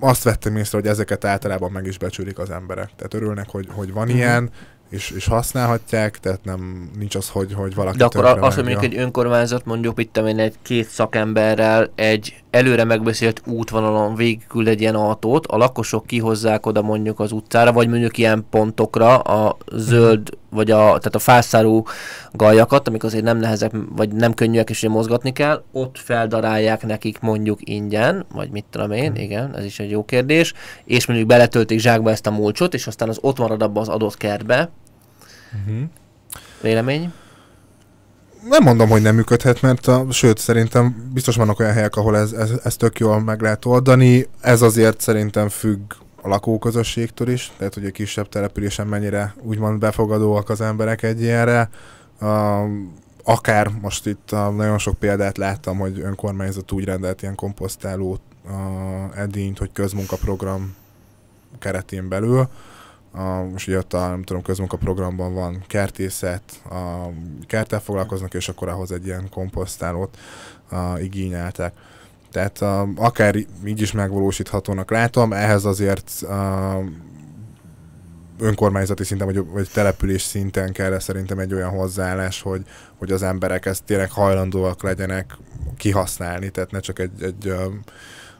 [SPEAKER 2] Azt vettem észre, hogy ezeket általában meg is becsülik az emberek. Tehát örülnek, hogy, hogy van
[SPEAKER 1] Mhm.
[SPEAKER 2] ilyen, és, és használhatják, tehát nem nincs az, hogy, hogy valaki
[SPEAKER 1] De akkor azt, hogy mondjuk egy önkormányzat mondjuk itt én egy két szakemberrel egy előre megbeszélt útvonalon végigküld egy ilyen autót, a lakosok kihozzák oda mondjuk az utcára, vagy mondjuk ilyen pontokra a zöld, vagy a, tehát a fászárú gajakat, amik azért nem nehezek, vagy nem könnyűek, és ugye mozgatni kell, ott feldarálják nekik mondjuk ingyen, vagy mit tudom én, igen, ez is egy jó kérdés, és mondjuk beletöltik zsákba ezt a mulcsot, és aztán az ott marad abba az adott kertbe.
[SPEAKER 2] Mhm.
[SPEAKER 1] Vélemény?
[SPEAKER 2] Nem mondom, hogy nem működhet, mert a, sőt, szerintem biztos vannak olyan helyek, ahol ez, ez, ez tök jól meg lehet oldani. Ez azért szerintem függ a lakóközösségtől is, tehát hogy egy kisebb településen mennyire úgymond befogadóak az emberek egy ilyenre. Uh, akár most itt uh, nagyon sok példát láttam, hogy önkormányzat úgy rendelt ilyen komposztáló uh, edényt, hogy közmunkaprogram keretén belül, a, most ugye ott a, nem tudom, közmunkaprogramban van kertészet, a kerttel foglalkoznak, és akkor ahhoz egy ilyen komposztálót a, igényeltek. Tehát a, akár így is megvalósíthatónak látom, ehhez azért a, önkormányzati szinten, vagy, vagy település szinten kell szerintem egy olyan hozzáállás, hogy, hogy az emberek ezt tényleg hajlandóak legyenek kihasználni, tehát ne csak egy, egy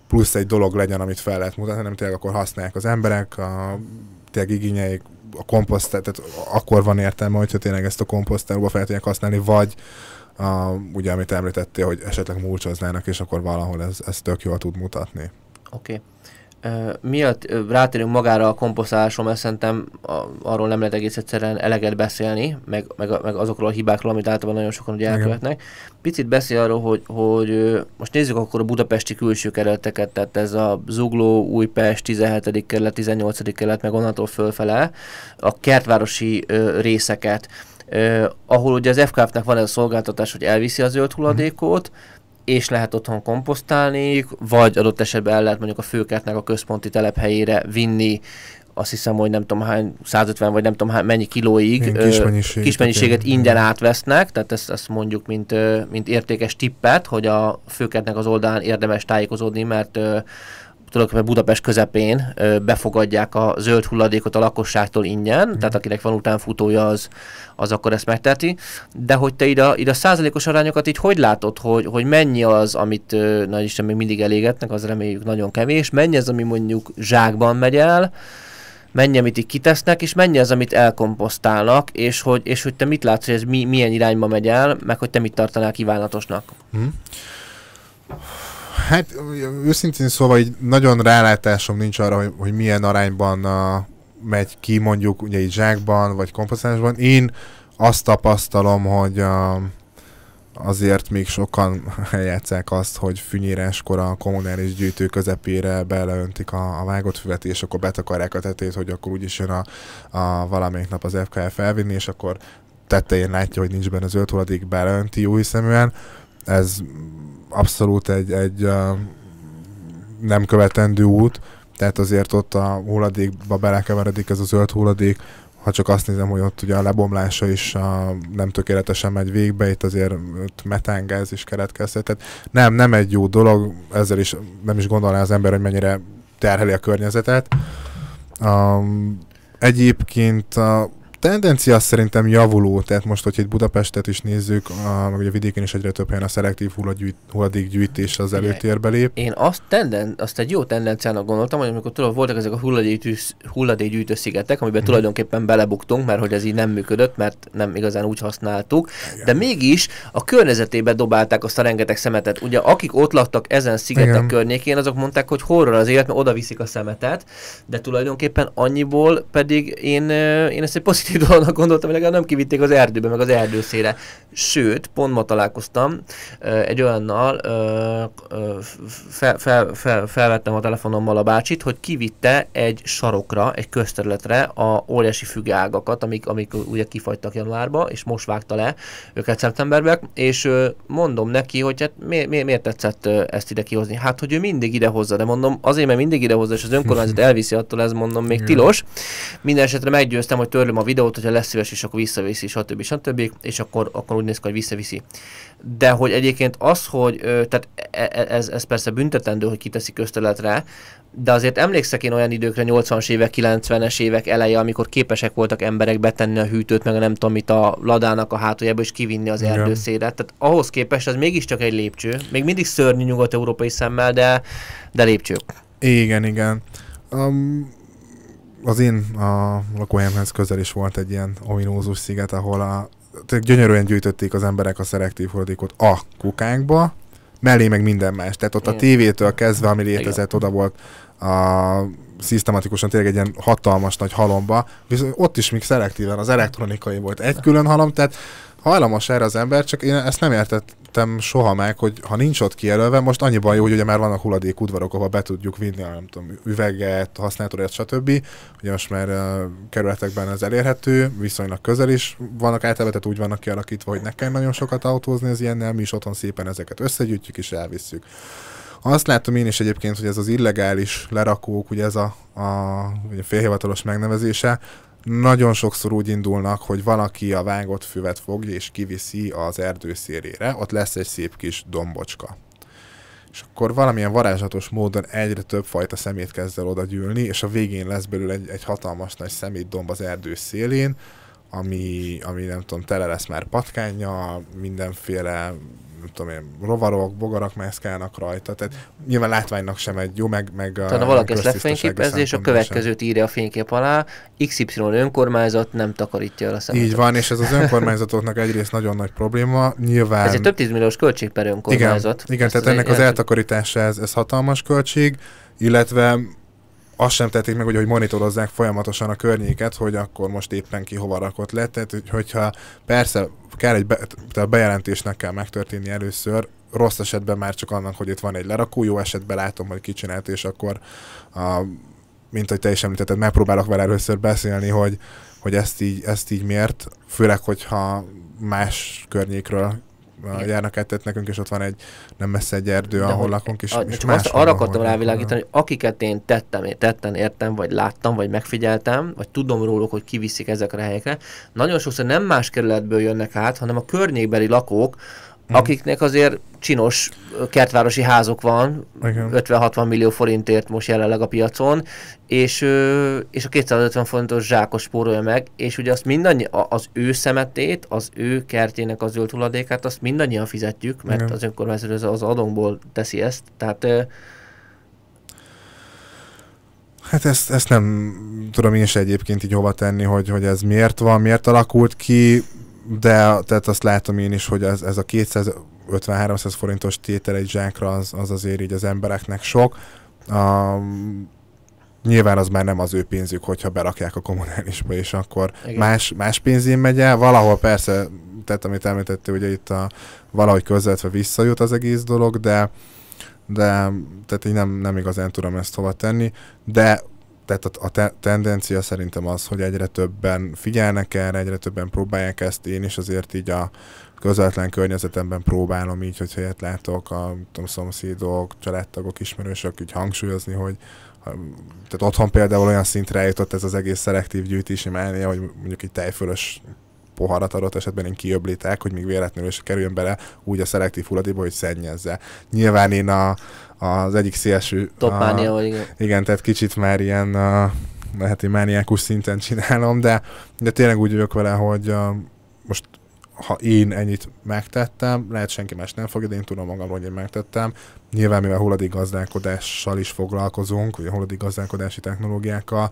[SPEAKER 2] plusz egy dolog legyen, amit fel lehet mutatni, hanem tényleg akkor használják az emberek, a, tényleg igényeik a komposzt, tehát akkor van értelme, hogyha tényleg ezt a komposztálóba fel tudják használni, vagy a, ugye, amit említettél, hogy esetleg mulcsoznának, és akkor valahol ez, ez tök jól tud mutatni.
[SPEAKER 1] Oké. Okay. Uh, miatt rátérünk magára a komposztálásról, mert szerintem arról nem lehet egész egyszerűen eleget beszélni, meg, meg, meg azokról a hibákról, amit általában nagyon sokan ugye elkövetnek. Picit beszél arról, hogy, hogy most nézzük akkor a budapesti külső kerületeket, tehát ez a Zugló, Újpest, 17. kerület, 18. kerület, meg onnantól fölfele, a kertvárosi részeket, ö, ahol ugye az FKF-nek van ez a szolgáltatás, hogy elviszi a zöld hulladékot, és lehet otthon komposztálni, vagy adott esetben el lehet mondjuk a főkertnek a központi telephelyére vinni, azt hiszem, hogy nem tudom hány, 150 vagy nem tudom hány, mennyi kilóig ö,
[SPEAKER 2] kis
[SPEAKER 1] mennyiséget ingyen átvesznek, tehát ezt, ezt mondjuk mint, mint értékes tippet, hogy a főkertnek az oldalán érdemes tájékozódni, mert tulajdonképpen Budapest közepén befogadják a zöld hulladékot a lakosságtól ingyen,
[SPEAKER 2] Mhm.
[SPEAKER 1] tehát akinek van utánfutója, az, az akkor ezt megteheti. De hogy te ide, ide a százalékos arányokat így hogy látod, hogy, hogy mennyi az, amit nagy Isten még mindig elégetnek, az reméljük nagyon kevés, mennyi az, ami mondjuk zsákban megy el, mennyi, amit így kitesznek, és mennyi az, amit elkomposztálnak, és hogy, és hogy te mit látsz, hogy ez mi, milyen irányba megy el, meg hogy te mit tartanál kívánatosnak.
[SPEAKER 2] Hm? Hát őszintén szóval így nagyon rálátásom nincs arra, hogy, hogy milyen arányban uh, megy ki mondjuk ugye így zsákban vagy komposztálásban. Én azt tapasztalom, hogy uh, azért még sokan eljátszák azt, hogy fűnyíráskor a kommunális gyűjtő közepére beleöntik a, a vágott füvet, és akkor betakarják a tetét, hogy akkor úgyis jön a, a valamelyik nap az FKF felvinni, és akkor tetején látja, hogy nincs benne zöld hulladék, beleönti jó hiszeműen. Ez abszolút egy, egy nem követendő út, tehát azért ott a hulladékba belekeveredik ez a zöld hulladék, ha csak azt nézem, hogy ott ugye a lebomlása is a, nem tökéletesen megy végbe, itt azért ott metángáz is keletkezhet. Tehát nem, nem egy jó dolog, ezzel is nem is gondolná az ember, hogy mennyire terheli a környezetet. Um, egyébként a tendencia szerintem javuló, tehát most, hogy itt Budapestet is nézzük, a, meg ugye vidéken is egyre több helyen a szelektív hulladékgyűjtés az előtérbe lép.
[SPEAKER 1] Én azt, tenden, azt egy jó tendenciának gondoltam, hogy amikor tudod, voltak ezek a hulladékgyűjtő, hulladékgyűjtő szigetek, amiben hmm. tulajdonképpen belebuktunk, mert hogy ez így nem működött, mert nem igazán úgy használtuk, Igen. de mégis a környezetébe dobálták azt a rengeteg szemetet. Ugye akik ott laktak ezen szigetek Igen. környékén, azok mondták, hogy horror az élet, mert oda viszik a szemetet, de tulajdonképpen annyiból pedig én, én ezt egy pozitív dolognak gondoltam, hogy legalább nem kivitték az erdőbe, meg az erdőszére. Sőt, pont ma találkoztam egy olyannal, fel, fel, fel, felvettem a telefonommal a bácsit, hogy kivitte egy sarokra, egy közterületre a óriási fügeágakat, amik, amik ugye kifagytak januárba, és most vágta le őket szeptemberben, és mondom neki, hogy hát miért, miért, miért tetszett ezt ide kihozni? Hát, hogy ő mindig ide hozza, de mondom, azért, mert mindig ide hozza, és az önkormányzat elviszi attól, ez mondom, még tilos. Minden esetre meggyőztem, hogy törlöm a videót, videót, hogyha lesz szíves, és akkor visszaviszi, stb. stb. És akkor, akkor úgy néz ki, hogy visszaviszi. De hogy egyébként az, hogy tehát e, e, ez, ez persze büntetendő, hogy kiteszi közterületre, de azért emlékszek én olyan időkre, 80-as évek, 90-es évek eleje, amikor képesek voltak emberek betenni a hűtőt, meg a nem tudom mit a ladának a hátuljába, és kivinni az erdőszélet. Tehát ahhoz képest ez mégiscsak egy lépcső. Még mindig szörnyű nyugat-európai szemmel, de, de lépcső.
[SPEAKER 2] Igen, igen. Um, az én a lakóhelyemhez közel is volt egy ilyen ominózus sziget, ahol a, gyönyörűen gyűjtötték az emberek a szelektív hulladékot a kukánkba, mellé meg minden más. Tehát ott a tévétől kezdve, ami létezett, oda volt a szisztematikusan tényleg egy ilyen hatalmas nagy halomba, viszont ott is még szelektíven az elektronikai volt egy külön halom, tehát hajlamos erre az ember, csak én ezt nem értettem soha meg, hogy ha nincs ott kijelölve, most annyiban jó, hogy ugye már vannak hulladék udvarok, ahol be tudjuk vinni, nem tudom, üveget, használatot, stb. Ugye most már uh, kerületekben ez elérhető, viszonylag közel is vannak általában, úgy vannak kialakítva, hogy ne kell nagyon sokat autózni az ilyennel, mi is otthon szépen ezeket összegyűjtjük és elvisszük. Azt látom én is egyébként, hogy ez az illegális lerakók, ugye ez a, a, a félhivatalos megnevezése, nagyon sokszor úgy indulnak, hogy valaki a vágott füvet fogja és kiviszi az erdő szélére, ott lesz egy szép kis dombocska. És akkor valamilyen varázslatos módon egyre több fajta szemét kezd el oda gyűlni, és a végén lesz belőle egy, egy hatalmas nagy szemétdomb az erdő szélén, ami, ami nem tudom, tele lesz már patkányjal, mindenféle nem tudom én, rovarok, bogarak mászkálnak rajta, tehát nyilván látványnak sem egy jó, meg, meg a
[SPEAKER 1] Tehát valaki ezt lefényképezni, és a következőt írja a fénykép alá, XY önkormányzat nem takarítja el a szemetet.
[SPEAKER 2] Így van, és ez az önkormányzatoknak egyrészt nagyon nagy probléma, nyilván...
[SPEAKER 1] Ez egy több tízmilliós költség per önkormányzat.
[SPEAKER 2] Igen, igen tehát ennek az eltakarítása ez, ez hatalmas költség, illetve azt sem tették meg, hogy, hogy monitorozzák folyamatosan a környéket, hogy akkor most éppen ki hova rakott le. Tehát, hogyha persze kell egy be, tehát bejelentésnek kell megtörténni először, rossz esetben már csak annak, hogy itt van egy lerakó, jó esetben látom, hogy ki csinált, és akkor a, mint hogy te is említetted, megpróbálok vele először beszélni, hogy, hogy ezt így, ezt így miért, főleg, hogyha más környékről járnak át, nekünk, és ott van egy nem messze egy erdő, De ahol lakunk, és,
[SPEAKER 1] a, és csak azt arra akartam rávilágítani, hogy akiket én tettem, én tetten értem, vagy láttam, vagy megfigyeltem, vagy tudom róluk, hogy kiviszik ezekre a helyekre, nagyon sokszor nem más kerületből jönnek át, hanem a környékbeli lakók, hmm. akiknek azért csinos kertvárosi házok van, 50-60 millió forintért most jelenleg a piacon, és, és a 250 forintos zsákos spórolja meg, és ugye azt mindannyi, az ő szemetét, az ő kertjének az zöld hulladékát, azt mindannyian fizetjük, mert Igen. az önkormányzat az adónkból teszi ezt, tehát
[SPEAKER 2] Hát ezt, ezt nem tudom én se egyébként így hova tenni, hogy, hogy ez miért van, miért alakult ki, de tehát azt látom én is, hogy ez, ez a 250-300 forintos tétel egy zsákra az, az azért így az embereknek sok. Um, nyilván az már nem az ő pénzük, hogyha berakják a kommunálisba, és akkor más, más pénzén megy el. Valahol persze, tehát amit említettél, ugye itt a, valahogy közvetve visszajut az egész dolog, de de tehát én nem, nem igazán tudom ezt hova tenni, de tehát a, a te, tendencia szerintem az, hogy egyre többen figyelnek erre, egyre többen próbálják ezt, én is azért így a közvetlen környezetemben próbálom így, hogyha ilyet látok, a tudom, szomszédok, családtagok, ismerősök így hangsúlyozni, hogy tehát otthon például olyan szintre jutott ez az egész szelektív gyűjtési mánia, hogy mondjuk egy tejfölös poharat adott esetben én kiöblítek, hogy még véletlenül is kerüljön bele úgy a szelektív hulladékba, hogy szennyezze. Nyilván én a, az egyik szélső...
[SPEAKER 1] Topmánia vagy igen.
[SPEAKER 2] Igen, tehát kicsit már ilyen a, lehet, hogy mániákus szinten csinálom, de, de tényleg úgy vagyok vele, hogy a, most ha én ennyit megtettem, lehet senki más nem fogja, de én tudom magamról, hogy én megtettem. Nyilván, mivel hulladékgazdálkodással is foglalkozunk, vagy a hulladékgazdálkodási technológiákkal,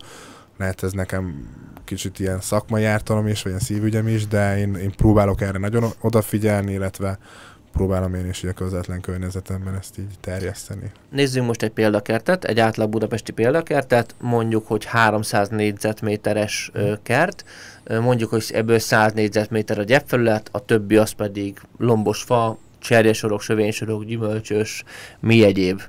[SPEAKER 2] lehet ez nekem kicsit ilyen szakmai ártalom is, vagy ilyen szívügyem is, de én, én próbálok erre nagyon odafigyelni, illetve próbálom én is a közvetlen környezetemben ezt így terjeszteni.
[SPEAKER 1] Nézzünk most egy példakertet, egy átlag budapesti példakertet, mondjuk, hogy 300 négyzetméteres ö, kert, mondjuk, hogy ebből 100 négyzetméter a gyepfelület, a többi az pedig lombos fa, cserjesorok, sövénysorok, gyümölcsös, mi egyéb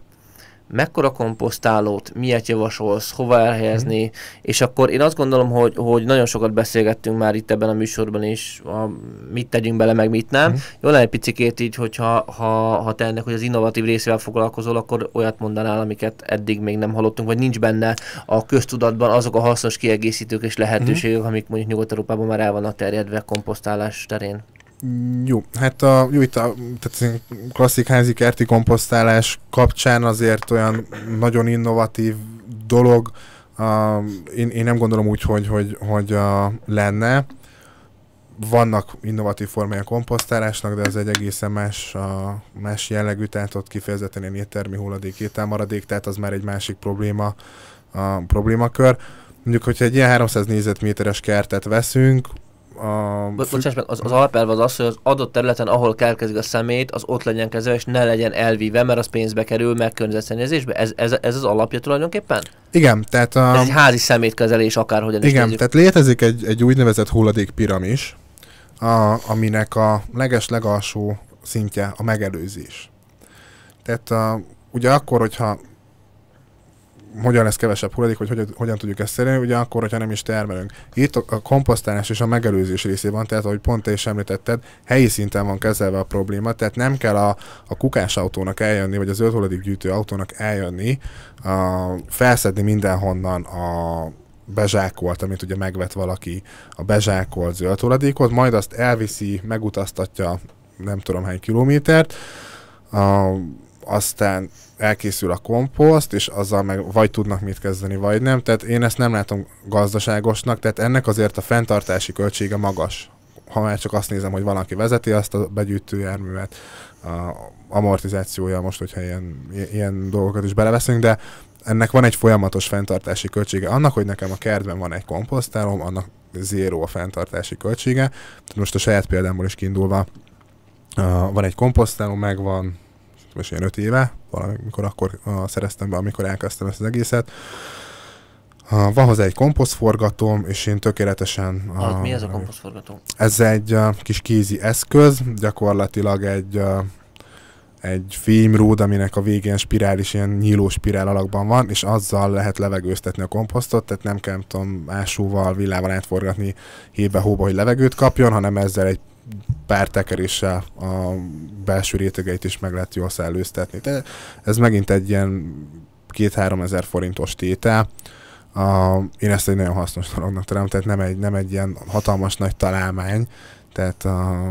[SPEAKER 1] mekkora komposztálót, miért javasolsz, hova elhelyezni, mm. és akkor én azt gondolom, hogy, hogy nagyon sokat beszélgettünk már itt ebben a műsorban is, a, mit tegyünk bele, meg mit nem. Mm. Jó lenne egy picikét így, hogyha ha, ha te ennek, hogy az innovatív részével foglalkozol, akkor olyat mondanál, amiket eddig még nem hallottunk, vagy nincs benne a köztudatban azok a hasznos kiegészítők és lehetőségek, mm. amik mondjuk Nyugat-Európában már el vannak terjedve komposztálás terén.
[SPEAKER 2] Jó, hát a, jó, itt a tehát klasszik házi kerti komposztálás kapcsán azért olyan nagyon innovatív dolog, uh, én, én nem gondolom úgy, hogy, hogy, hogy uh, lenne. Vannak innovatív formái a komposztálásnak, de ez egy egészen más, uh, más jellegű, tehát ott kifejezetten ilyen éttermi hulladék, ételmaradék, tehát az már egy másik probléma, uh, problémakör. Mondjuk, hogyha egy ilyen 300 négyzetméteres kertet veszünk,
[SPEAKER 1] a... Bo- bocsáss meg, az, az alapelv az az, hogy az adott területen, ahol kelkezik a szemét, az ott legyen kezelve, és ne legyen elvíve, mert az pénzbe kerül, meg környezetszennyezésbe. Ez, ez, ez az alapja tulajdonképpen?
[SPEAKER 2] Igen, tehát... A...
[SPEAKER 1] Ez egy házi szemétkezelés akárhogyan
[SPEAKER 2] Igen, is tehát létezik egy, egy úgynevezett hulladékpiramis, a, aminek a leges legalsó szintje a megelőzés. Tehát a, ugye akkor, hogyha hogyan lesz kevesebb hulladék, hogy hogyan, hogyan tudjuk ezt elérni, ugye akkor, hogyha nem is termelünk. Itt a komposztálás és a megelőzés részében, tehát ahogy pont te is említetted, helyi szinten van kezelve a probléma, tehát nem kell a, a kukás autónak eljönni, vagy a zöld hulladék gyűjtő autónak eljönni, a, felszedni mindenhonnan a bezsákolt, amit ugye megvet valaki, a bezsákolt zöld hulladékot, majd azt elviszi, megutaztatja nem tudom hány kilométert, a, aztán elkészül a komposzt, és azzal meg vagy tudnak mit kezdeni, vagy nem. Tehát én ezt nem látom gazdaságosnak, tehát ennek azért a fenntartási költsége magas. Ha már csak azt nézem, hogy valaki vezeti azt a begyűjtő járművet, a amortizációja most, hogyha ilyen, ilyen dolgokat is beleveszünk, de ennek van egy folyamatos fenntartási költsége. Annak, hogy nekem a kertben van egy komposztálom, annak zéró a fenntartási költsége. Most a saját példámból is kiindulva, van egy komposztálom, megvan most ilyen öt éve, valamikor akkor szereztem be, amikor elkezdtem ezt az egészet. Uh, van hozzá egy komposztforgatóm, és én tökéletesen...
[SPEAKER 1] Uh, mi ez a komposztforgató?
[SPEAKER 2] Ez egy uh, kis kézi eszköz, gyakorlatilag egy uh, egy fémród, aminek a végén spirális, ilyen nyíló spirál alakban van, és azzal lehet levegőztetni a komposztot, tehát nem kell, tudom, ásóval, villával átforgatni hébe-hóba, hogy levegőt kapjon, hanem ezzel egy pár tekeréssel a belső rétegeit is meg lehet jól szellőztetni. De ez megint egy ilyen két-három ezer forintos tétel. A, én ezt egy nagyon hasznos dolognak találom, tehát nem egy, nem egy ilyen hatalmas nagy találmány, tehát, a,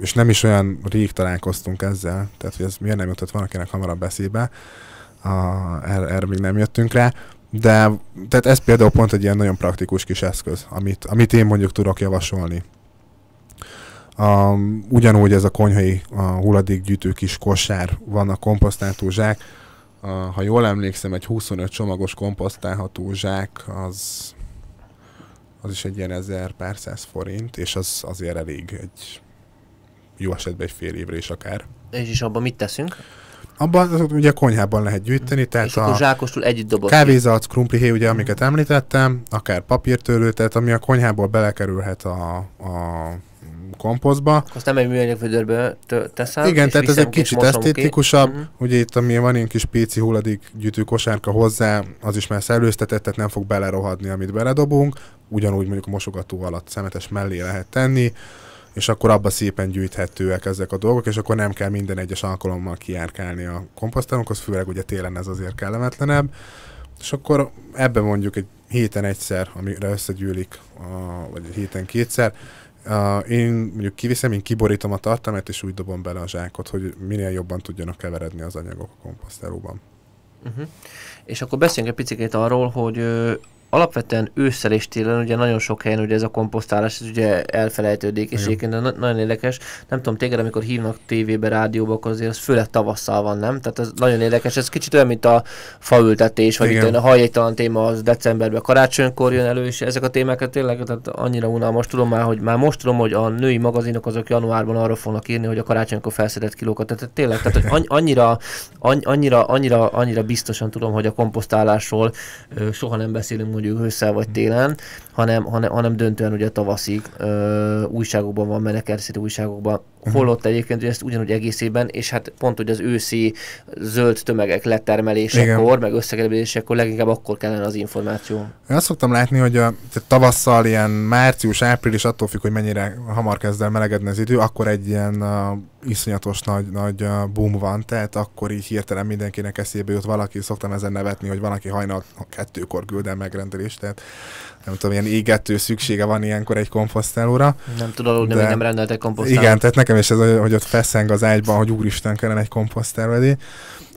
[SPEAKER 2] és nem is olyan rég találkoztunk ezzel, tehát hogy ez miért nem jutott valakinek hamarabb beszébe, a, erre, erre még nem jöttünk rá, de tehát ez például pont egy ilyen nagyon praktikus kis eszköz, amit, amit én mondjuk tudok javasolni Um, ugyanúgy ez a konyhai a hulladékgyűjtő kis kosár, van a komposztálható zsák. Uh, ha jól emlékszem, egy 25 csomagos komposztálható zsák az, az is egy ilyen ezer pár száz forint, és az azért elég egy jó esetben egy fél évre is akár.
[SPEAKER 1] És is abban mit teszünk?
[SPEAKER 2] Abban azok ugye konyhában lehet gyűjteni, tehát
[SPEAKER 1] és
[SPEAKER 2] a
[SPEAKER 1] zsákostul együtt dobott
[SPEAKER 2] kávézac, krumplihéj, ugye, amiket említettem, akár papírtörlő, tehát ami a konyhából belekerülhet a, a komposztba.
[SPEAKER 1] Azt nem egy műanyag vödörbe teszem.
[SPEAKER 2] Igen, tehát ez egy kicsit
[SPEAKER 1] mosom ki.
[SPEAKER 2] esztétikusabb.
[SPEAKER 1] Mhm.
[SPEAKER 2] Ugye itt, ami van ilyen kis pici hulladék gyűjtő kosárka hozzá, az is már szellőztetett, tehát nem fog belerohadni, amit beledobunk. Ugyanúgy mondjuk a mosogató alatt szemetes mellé lehet tenni, és akkor abba szépen gyűjthetőek ezek a dolgok, és akkor nem kell minden egyes alkalommal kijárkálni a komposztálónkhoz, főleg ugye télen ez azért kellemetlenebb. És akkor ebben mondjuk egy héten egyszer, amire összegyűlik, a, vagy egy héten kétszer, Uh, én mondjuk kiviszem, én kiborítom a tartalmát, és úgy dobom bele a zsákot, hogy minél jobban tudjanak keveredni az anyagok a komposztálóban.
[SPEAKER 1] Uh-huh. És akkor beszéljünk egy picit arról, hogy alapvetően ősszel és télen ugye nagyon sok helyen ugye ez a komposztálás ez ugye elfelejtődik, és egyébként na- nagyon érdekes. Nem tudom, téged amikor hívnak tévébe, rádióba, akkor azért az főleg tavasszal van, nem? Tehát ez nagyon érdekes. Ez kicsit olyan, mint a faültetés, vagy
[SPEAKER 2] Igen.
[SPEAKER 1] itt a hajléktalan téma az decemberben, karácsonykor jön elő, és ezek a témákat tényleg tehát annyira unalmas tudom már, hogy már most tudom, hogy a női magazinok azok januárban arra fognak írni, hogy a karácsonykor felszedett kilókat. Tehát tényleg, tehát hogy anny- annyira, anny- annyira, annyira, annyira biztosan tudom, hogy a komposztálásról soha nem beszélünk mondjuk ősszel vagy télen, hanem, hanem, hanem döntően ugye tavaszig ö, újságokban van, menekerszítő újságokban, holott egyébként ugye ezt ugyanúgy egész évben, és hát pont hogy az őszi zöld tömegek letermelésekor,
[SPEAKER 2] Igen.
[SPEAKER 1] meg összegerebésekor leginkább akkor kellene az információ.
[SPEAKER 2] Én azt szoktam látni, hogy a, tavasszal ilyen március, április, attól függ, hogy mennyire hamar kezd el melegedni az idő, akkor egy ilyen uh, iszonyatos nagy, nagy uh, boom van, tehát akkor így hirtelen mindenkinek eszébe jut valaki, szoktam ezen nevetni, hogy valaki hajnal kettőkor küld el megrendelést, tehát nem tudom, ilyen égető szüksége van ilyenkor egy komposztálóra.
[SPEAKER 1] Nem tud aludni,
[SPEAKER 2] De-
[SPEAKER 1] nem rendeltek komposztálót.
[SPEAKER 2] Igen, tehát nekem is ez, hogy ott feszeng az ágyban, hogy úristen kellene egy komposztáló elé.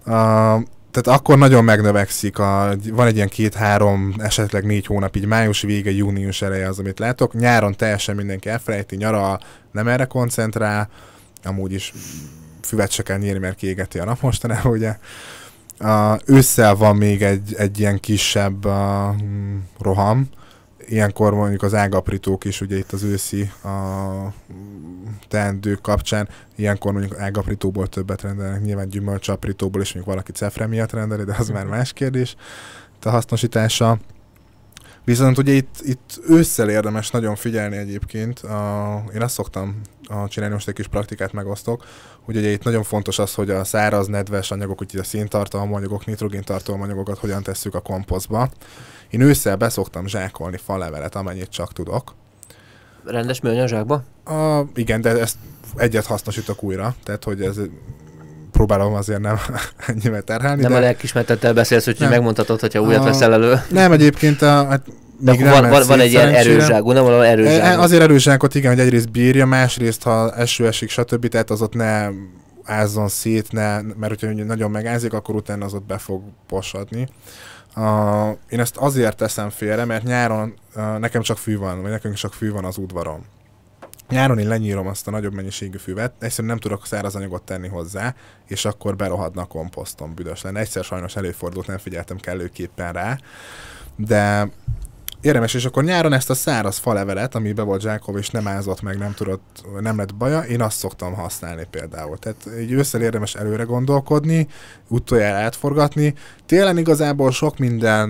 [SPEAKER 2] Uh, tehát akkor nagyon megnövekszik, a, van egy ilyen két-három, esetleg négy hónap, így május vége, június eleje az, amit látok. Nyáron teljesen mindenki elfelejti, nyara nem erre koncentrál, amúgy is füvet se kell nyírni, mert kiégeti a nap mostanában, ugye. Uh, ősszel van még egy, egy ilyen kisebb uh, roham, ilyenkor mondjuk az ágaprítók is, ugye itt az őszi a teendők kapcsán, ilyenkor mondjuk ágaprítóból többet rendelnek, nyilván gyümölcsaprítóból is mondjuk valaki cefre miatt rendeli, de az már más kérdés, a hasznosítása. Viszont ugye itt, itt ősszel érdemes nagyon figyelni egyébként. A, én azt szoktam a csinálni, most egy kis praktikát megosztok, hogy ugye itt nagyon fontos az, hogy a száraz, nedves anyagok, úgyhogy a széntartalmú anyagok, nitrogéntartalmú anyagokat hogyan tesszük a komposztba. Én ősszel beszoktam zsákolni falevelet, amennyit csak tudok.
[SPEAKER 1] Rendes műanyag zsákba?
[SPEAKER 2] A, igen, de ezt egyet hasznosítok újra, tehát hogy ez próbálom azért nem ennyivel terhelni.
[SPEAKER 1] Nem
[SPEAKER 2] de
[SPEAKER 1] a lelkismertettel beszélsz, úgyhogy
[SPEAKER 2] Nem.
[SPEAKER 1] megmondhatod, hogyha újat
[SPEAKER 2] A-
[SPEAKER 1] veszel elő.
[SPEAKER 2] Nem, egyébként a, hát
[SPEAKER 1] De
[SPEAKER 2] még
[SPEAKER 1] van, van, van egy ilyen
[SPEAKER 2] szerencsére.
[SPEAKER 1] erős zsákú, nem valami erős
[SPEAKER 2] E,
[SPEAKER 1] zsákú.
[SPEAKER 2] Azért erős zsákot igen, hogy egyrészt bírja, másrészt ha eső esik, stb. Tehát az ott ne ázzon szét, ne, mert hogyha nagyon megázik, akkor utána az ott be fog posadni. Uh, én ezt azért teszem félre, mert nyáron uh, nekem csak fű van, vagy nekünk csak fű van az udvaron. Nyáron én lenyírom azt a nagyobb mennyiségű füvet, egyszerűen nem tudok száraz anyagot tenni hozzá, és akkor berohadna a komposztom, büdös lenne. Egyszer sajnos előfordult, nem figyeltem kellőképpen rá, de érdemes, és akkor nyáron ezt a száraz falevelet, ami be volt zsákolva, és nem ázott meg, nem tudott, nem lett baja, én azt szoktam használni például. Tehát egy ősszel érdemes előre gondolkodni, utoljára átforgatni. Télen igazából sok minden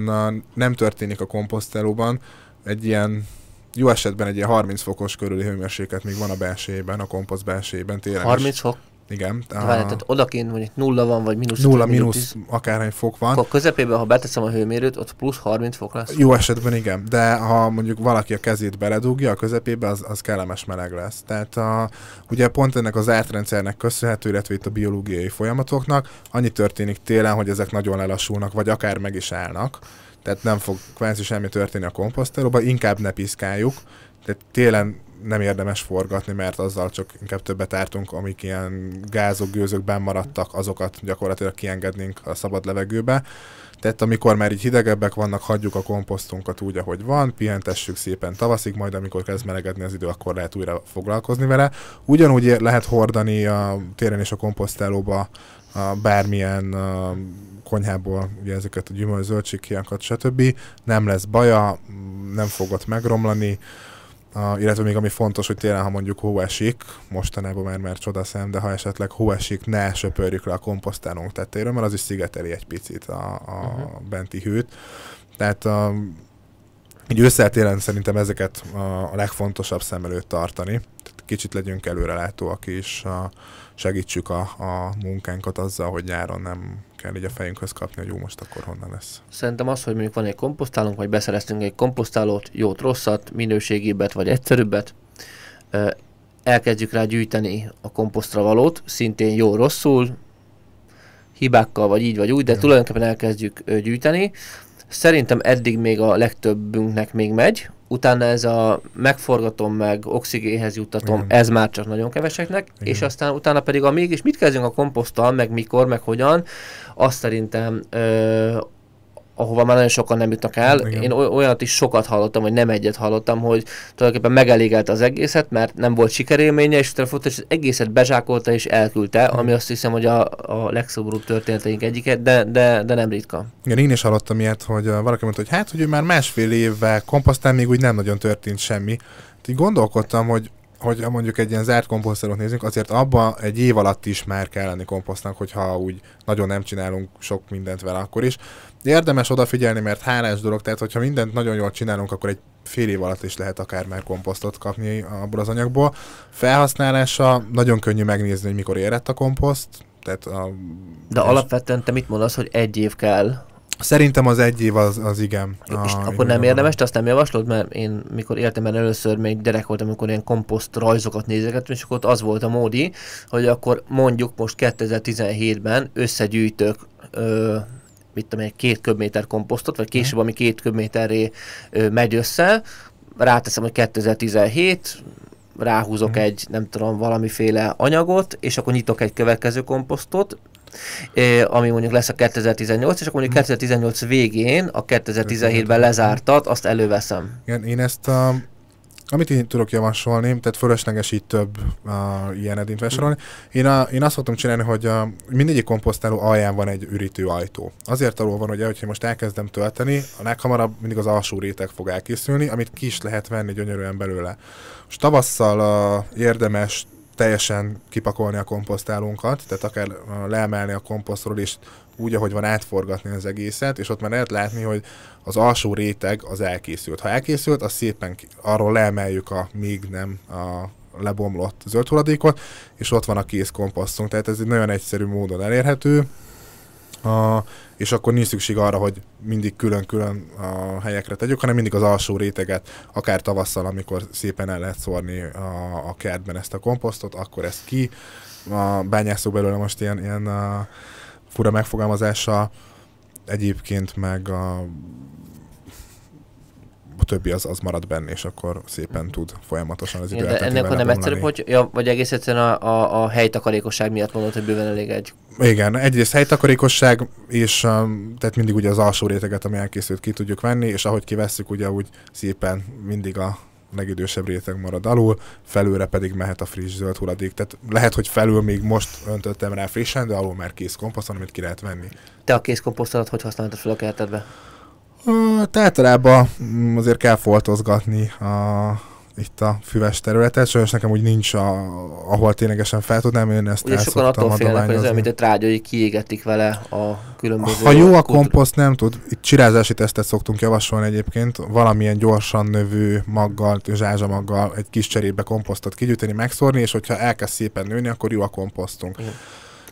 [SPEAKER 2] nem történik a komposztálóban, egy ilyen jó esetben egy ilyen 30 fokos körüli hőmérséklet még van a belsejében, a komposzt belsejében télen. is.
[SPEAKER 1] 30 fok?
[SPEAKER 2] Igen.
[SPEAKER 1] De várj, tehát odakint mondjuk nulla van, vagy mínusz.
[SPEAKER 2] nulla, mínusz, akárhány fok van.
[SPEAKER 1] Akkor közepében, ha beteszem a hőmérőt, ott plusz 30 fok lesz.
[SPEAKER 2] Jó esetben igen, de ha mondjuk valaki a kezét beledugja a közepébe, az, az kellemes meleg lesz. Tehát a, ugye pont ennek az átrendszernek köszönhető, illetve itt a biológiai folyamatoknak, annyi történik télen, hogy ezek nagyon lelassulnak, vagy akár meg is állnak. Tehát nem fog kvázi semmi történni a komposztálóban, inkább ne piszkáljuk. Tehát télen nem érdemes forgatni, mert azzal csak inkább többet ártunk, amik ilyen gázok, gőzök benn maradtak, azokat gyakorlatilag kiengednénk a szabad levegőbe. Tehát amikor már így hidegebbek vannak, hagyjuk a komposztunkat úgy, ahogy van, pihentessük szépen tavaszig, majd amikor kezd melegedni az idő, akkor lehet újra foglalkozni vele. Ugyanúgy lehet hordani a téren és a komposztálóba a bármilyen a konyhából ugye ezeket a gyümölcs, zöldségkiakat, stb. Nem lesz baja, nem fog ott megromlani. Uh, illetve még ami fontos, hogy télen, ha mondjuk hó esik, mostanában már már csodaszem, de ha esetleg hó esik, ne söpörjük le a komposztálónk tetejéről, mert az is szigeteli egy picit a, a uh-huh. benti hőt. Tehát a, így összetélen szerintem ezeket a legfontosabb szem előtt tartani. Tehát kicsit legyünk előrelátóak a, segítsük a, a munkánkat azzal, hogy nyáron nem kell így a fejünkhöz kapni, hogy jó, most akkor honnan lesz.
[SPEAKER 1] Szerintem az, hogy mondjuk van egy komposztálónk, vagy beszereztünk egy komposztálót, jót, rosszat, minőségibbet, vagy egyszerűbbet, elkezdjük rá gyűjteni a komposztra valót, szintén jó, rosszul, hibákkal, vagy így, vagy úgy, de ja. tulajdonképpen elkezdjük gyűjteni. Szerintem eddig még a legtöbbünknek még megy, utána ez a megforgatom meg, oxigénhez juttatom, Igen. ez már csak nagyon keveseknek, Igen. és aztán utána pedig a mégis mit kezdünk a komposzttal, meg mikor, meg hogyan, azt szerintem ö, ahova már nagyon sokan nem jutnak el. Igen. Én olyat is sokat hallottam, vagy nem egyet hallottam, hogy tulajdonképpen megelégelte az egészet, mert nem volt sikerélménye, és utána fontos, az egészet bezsákolta és elküldte, Igen. ami azt hiszem, hogy a, a legszomorúbb történeteink egyike, de, de, de nem ritka.
[SPEAKER 2] Igen, én is hallottam ilyet, hogy valaki mondta, hogy hát, hogy ő már másfél évvel komposztál, még úgy nem nagyon történt semmi. Így gondolkodtam, hogy hogy mondjuk egy ilyen zárt komposztálót nézzünk, azért abban egy év alatt is már kell lenni komposztnak, hogyha úgy nagyon nem csinálunk sok mindent vele akkor is. De érdemes odafigyelni, mert hálás dolog, tehát hogyha mindent nagyon jól csinálunk, akkor egy fél év alatt is lehet akár már komposztot kapni abból az anyagból. Felhasználása nagyon könnyű megnézni, hogy mikor érett a komposzt. Tehát a,
[SPEAKER 1] De alapvetően te mit mondasz, hogy egy év kell
[SPEAKER 2] Szerintem az egy év az, az igen.
[SPEAKER 1] És a, akkor nem érdemes, te azt nem javaslod, mert én mikor életemben először még gyerek voltam, amikor ilyen komposzt rajzokat nézegettem, és akkor ott az volt a módi, hogy akkor mondjuk most 2017-ben összegyűjtök ö, mit tudom, egy két köbméter komposztot, vagy később, ami két köbméterré megy össze, ráteszem, hogy 2017, ráhúzok uh-huh. egy, nem tudom, valamiféle anyagot, és akkor nyitok egy következő komposztot, ami mondjuk lesz a 2018, és akkor mondjuk 2018 mhm. végén, a 2017-ben lezártat, azt előveszem.
[SPEAKER 2] Igen, én ezt a amit én tudok javasolni, tehát fölösleges így több uh, ilyen edint vásárolni. Én, a, én azt szoktam csinálni, hogy a, mindegyik komposztáló alján van egy ürítő ajtó. Azért alól van, hogy hogyha most elkezdem tölteni, a leghamarabb mindig az alsó réteg fog elkészülni, amit ki is lehet venni gyönyörűen belőle. Most tavasszal uh, érdemes teljesen kipakolni a komposztálónkat, tehát akár leemelni a komposztról és úgy, ahogy van átforgatni az egészet, és ott már lehet látni, hogy az alsó réteg az elkészült. Ha elkészült, az szépen arról leemeljük a még nem a lebomlott zöld hulladékot, és ott van a kész komposztunk. Tehát ez egy nagyon egyszerű módon elérhető, a, és akkor nincs szükség arra, hogy mindig külön-külön a helyekre tegyük, hanem mindig az alsó réteget, akár tavasszal, amikor szépen el lehet szórni a, a kertben ezt a komposztot, akkor ezt ki, a bányászok belőle most ilyen, ilyen a fura megfogalmazása, egyébként meg a a többi az, az marad benne, és akkor szépen tud folyamatosan az idő
[SPEAKER 1] Ennek akkor nem egyszerűbb, hogy, ja, vagy egész egyszerűen a, a, a helytakarékosság miatt mondod, hogy bőven elég egy.
[SPEAKER 2] Igen, egyrészt helytakarékosság, és um, tehát mindig ugye az alsó réteget, ami elkészült, ki tudjuk venni, és ahogy kivesszük, ugye úgy szépen mindig a legidősebb réteg marad alul, felőre pedig mehet a friss zöld hulladék. Tehát lehet, hogy felül még most öntöttem rá frissen, de alul már kész komposzt, amit ki lehet venni.
[SPEAKER 1] Te a kész komposztolat hogy használtad fel a kertedbe?
[SPEAKER 2] Hát általában mm, azért kell foltozgatni a, itt a füves területet, sajnos nekem úgy nincs, a, ahol ténylegesen fel tudnám én ezt
[SPEAKER 1] Ugye sokan attól félnek, hogy egy trágya, hogy kiégetik vele a különböző...
[SPEAKER 2] Ha jó a komposzt, nem tud. Itt csirázási tesztet szoktunk javasolni egyébként, valamilyen gyorsan növő maggal, zsázsamaggal egy kis cserébe komposztot kigyűjteni, megszórni, és hogyha elkezd szépen nőni, akkor jó a komposztunk. Igen.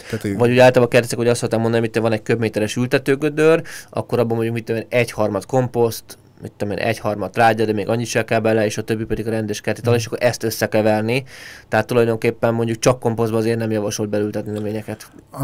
[SPEAKER 1] Tehát, Vagy úgy általában kertezek, hogy azt szoktam mondani, hogy van egy köbméteres ültetőgödör, akkor abban mondjuk mit tudom, egy harmad komposzt, mit tudom én, harmad trágya, de még annyit se kell bele, és a többi pedig a rendes kerti talaj, és akkor ezt összekeverni. Tehát tulajdonképpen mondjuk csak komposztba azért nem javasolt belültetni növényeket.
[SPEAKER 2] Uh,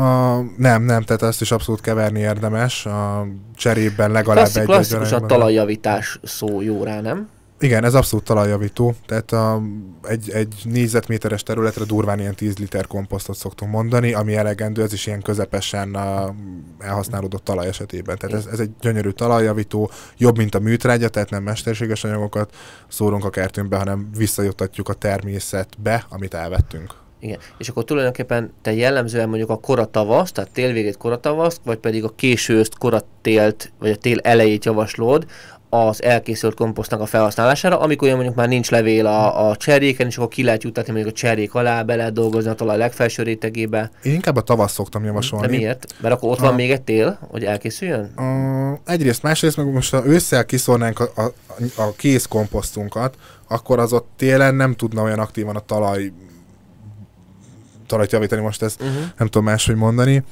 [SPEAKER 2] nem, nem, tehát ezt is abszolút keverni érdemes. A cserében legalább Klasszik, egy
[SPEAKER 1] Klasszikusan talajjavítás szó jó rá, nem?
[SPEAKER 2] Igen, ez abszolút talajjavító, tehát a, egy, egy négyzetméteres területre durván ilyen 10 liter komposztot szoktunk mondani, ami elegendő, ez is ilyen közepesen a, elhasználódott talaj esetében. Tehát ez, ez egy gyönyörű talajjavító, jobb, mint a műtrágya, tehát nem mesterséges anyagokat szórunk a kertünkbe, hanem visszajuttatjuk a természetbe, amit elvettünk.
[SPEAKER 1] Igen, és akkor tulajdonképpen te jellemzően mondjuk a koratavasz, tehát télvégét koratavasz, vagy pedig a későzt koratélt, vagy a tél elejét javaslod, az elkészült komposztnak a felhasználására, amikor olyan mondjuk már nincs levél a, a cserjéken, és akkor ki lehet juttatni mondjuk a cserjék alá, be lehet dolgozni a talaj legfelső rétegébe.
[SPEAKER 2] Én inkább a tavasz szoktam javasolni.
[SPEAKER 1] De miért? Mert akkor ott van
[SPEAKER 2] A-
[SPEAKER 1] még egy tél, hogy elkészüljön?
[SPEAKER 2] Uh, egyrészt, másrészt meg most ha ősszel kiszórnánk a, a, a kész komposztunkat, akkor az ott télen nem tudna olyan aktívan a talaj talajt javítani, most ezt
[SPEAKER 1] Uh-huh.
[SPEAKER 2] nem tudom máshogy mondani.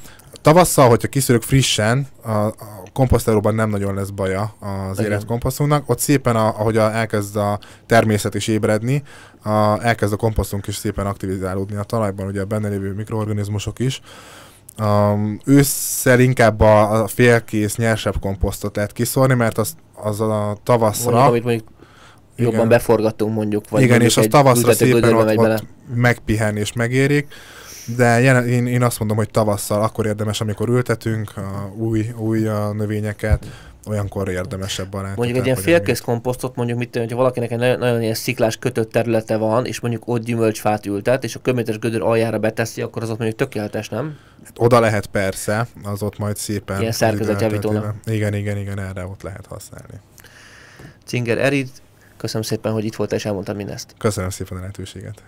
[SPEAKER 2] Tavasszal, hogyha kiszűrök frissen, a, a komposztálóban nem nagyon lesz baja az érett komposztunknak. Ott szépen, a, ahogy a, elkezd a természet is ébredni, a, elkezd a komposztunk is szépen aktivizálódni a talajban, ugye a benne lévő mikroorganizmusok is. Um, ősszel inkább a, a félkész, nyersebb komposztot lehet kiszórni, mert az, az a tavaszra...
[SPEAKER 1] Mondjuk, amit mondjuk jobban
[SPEAKER 2] Igen.
[SPEAKER 1] beforgattunk mondjuk, vagy
[SPEAKER 2] Igen,
[SPEAKER 1] mondjuk
[SPEAKER 2] és az tavaszra szépen ott, ott megpihen és megérik, de jelen, én, én azt mondom, hogy tavasszal akkor érdemes, amikor ültetünk a új, új a növényeket, olyankor érdemesebb a
[SPEAKER 1] Mondjuk egy ilyen félkész komposztot, mondjuk mit hogyha valakinek egy nagyon, nagyon ilyen sziklás kötött területe van, és mondjuk ott gyümölcsfát ültet, és a kömétes gödör aljára beteszi, akkor az ott mondjuk tökéletes, nem?
[SPEAKER 2] Oda lehet persze, az ott majd szépen...
[SPEAKER 1] Ilyen szerkezetjavítónak.
[SPEAKER 2] Igen, igen, igen, erre ott lehet használni.
[SPEAKER 1] Cinger Erid, köszönöm szépen, hogy itt volt és elmondtad mindezt.
[SPEAKER 2] Köszönöm szépen a lehetőséget.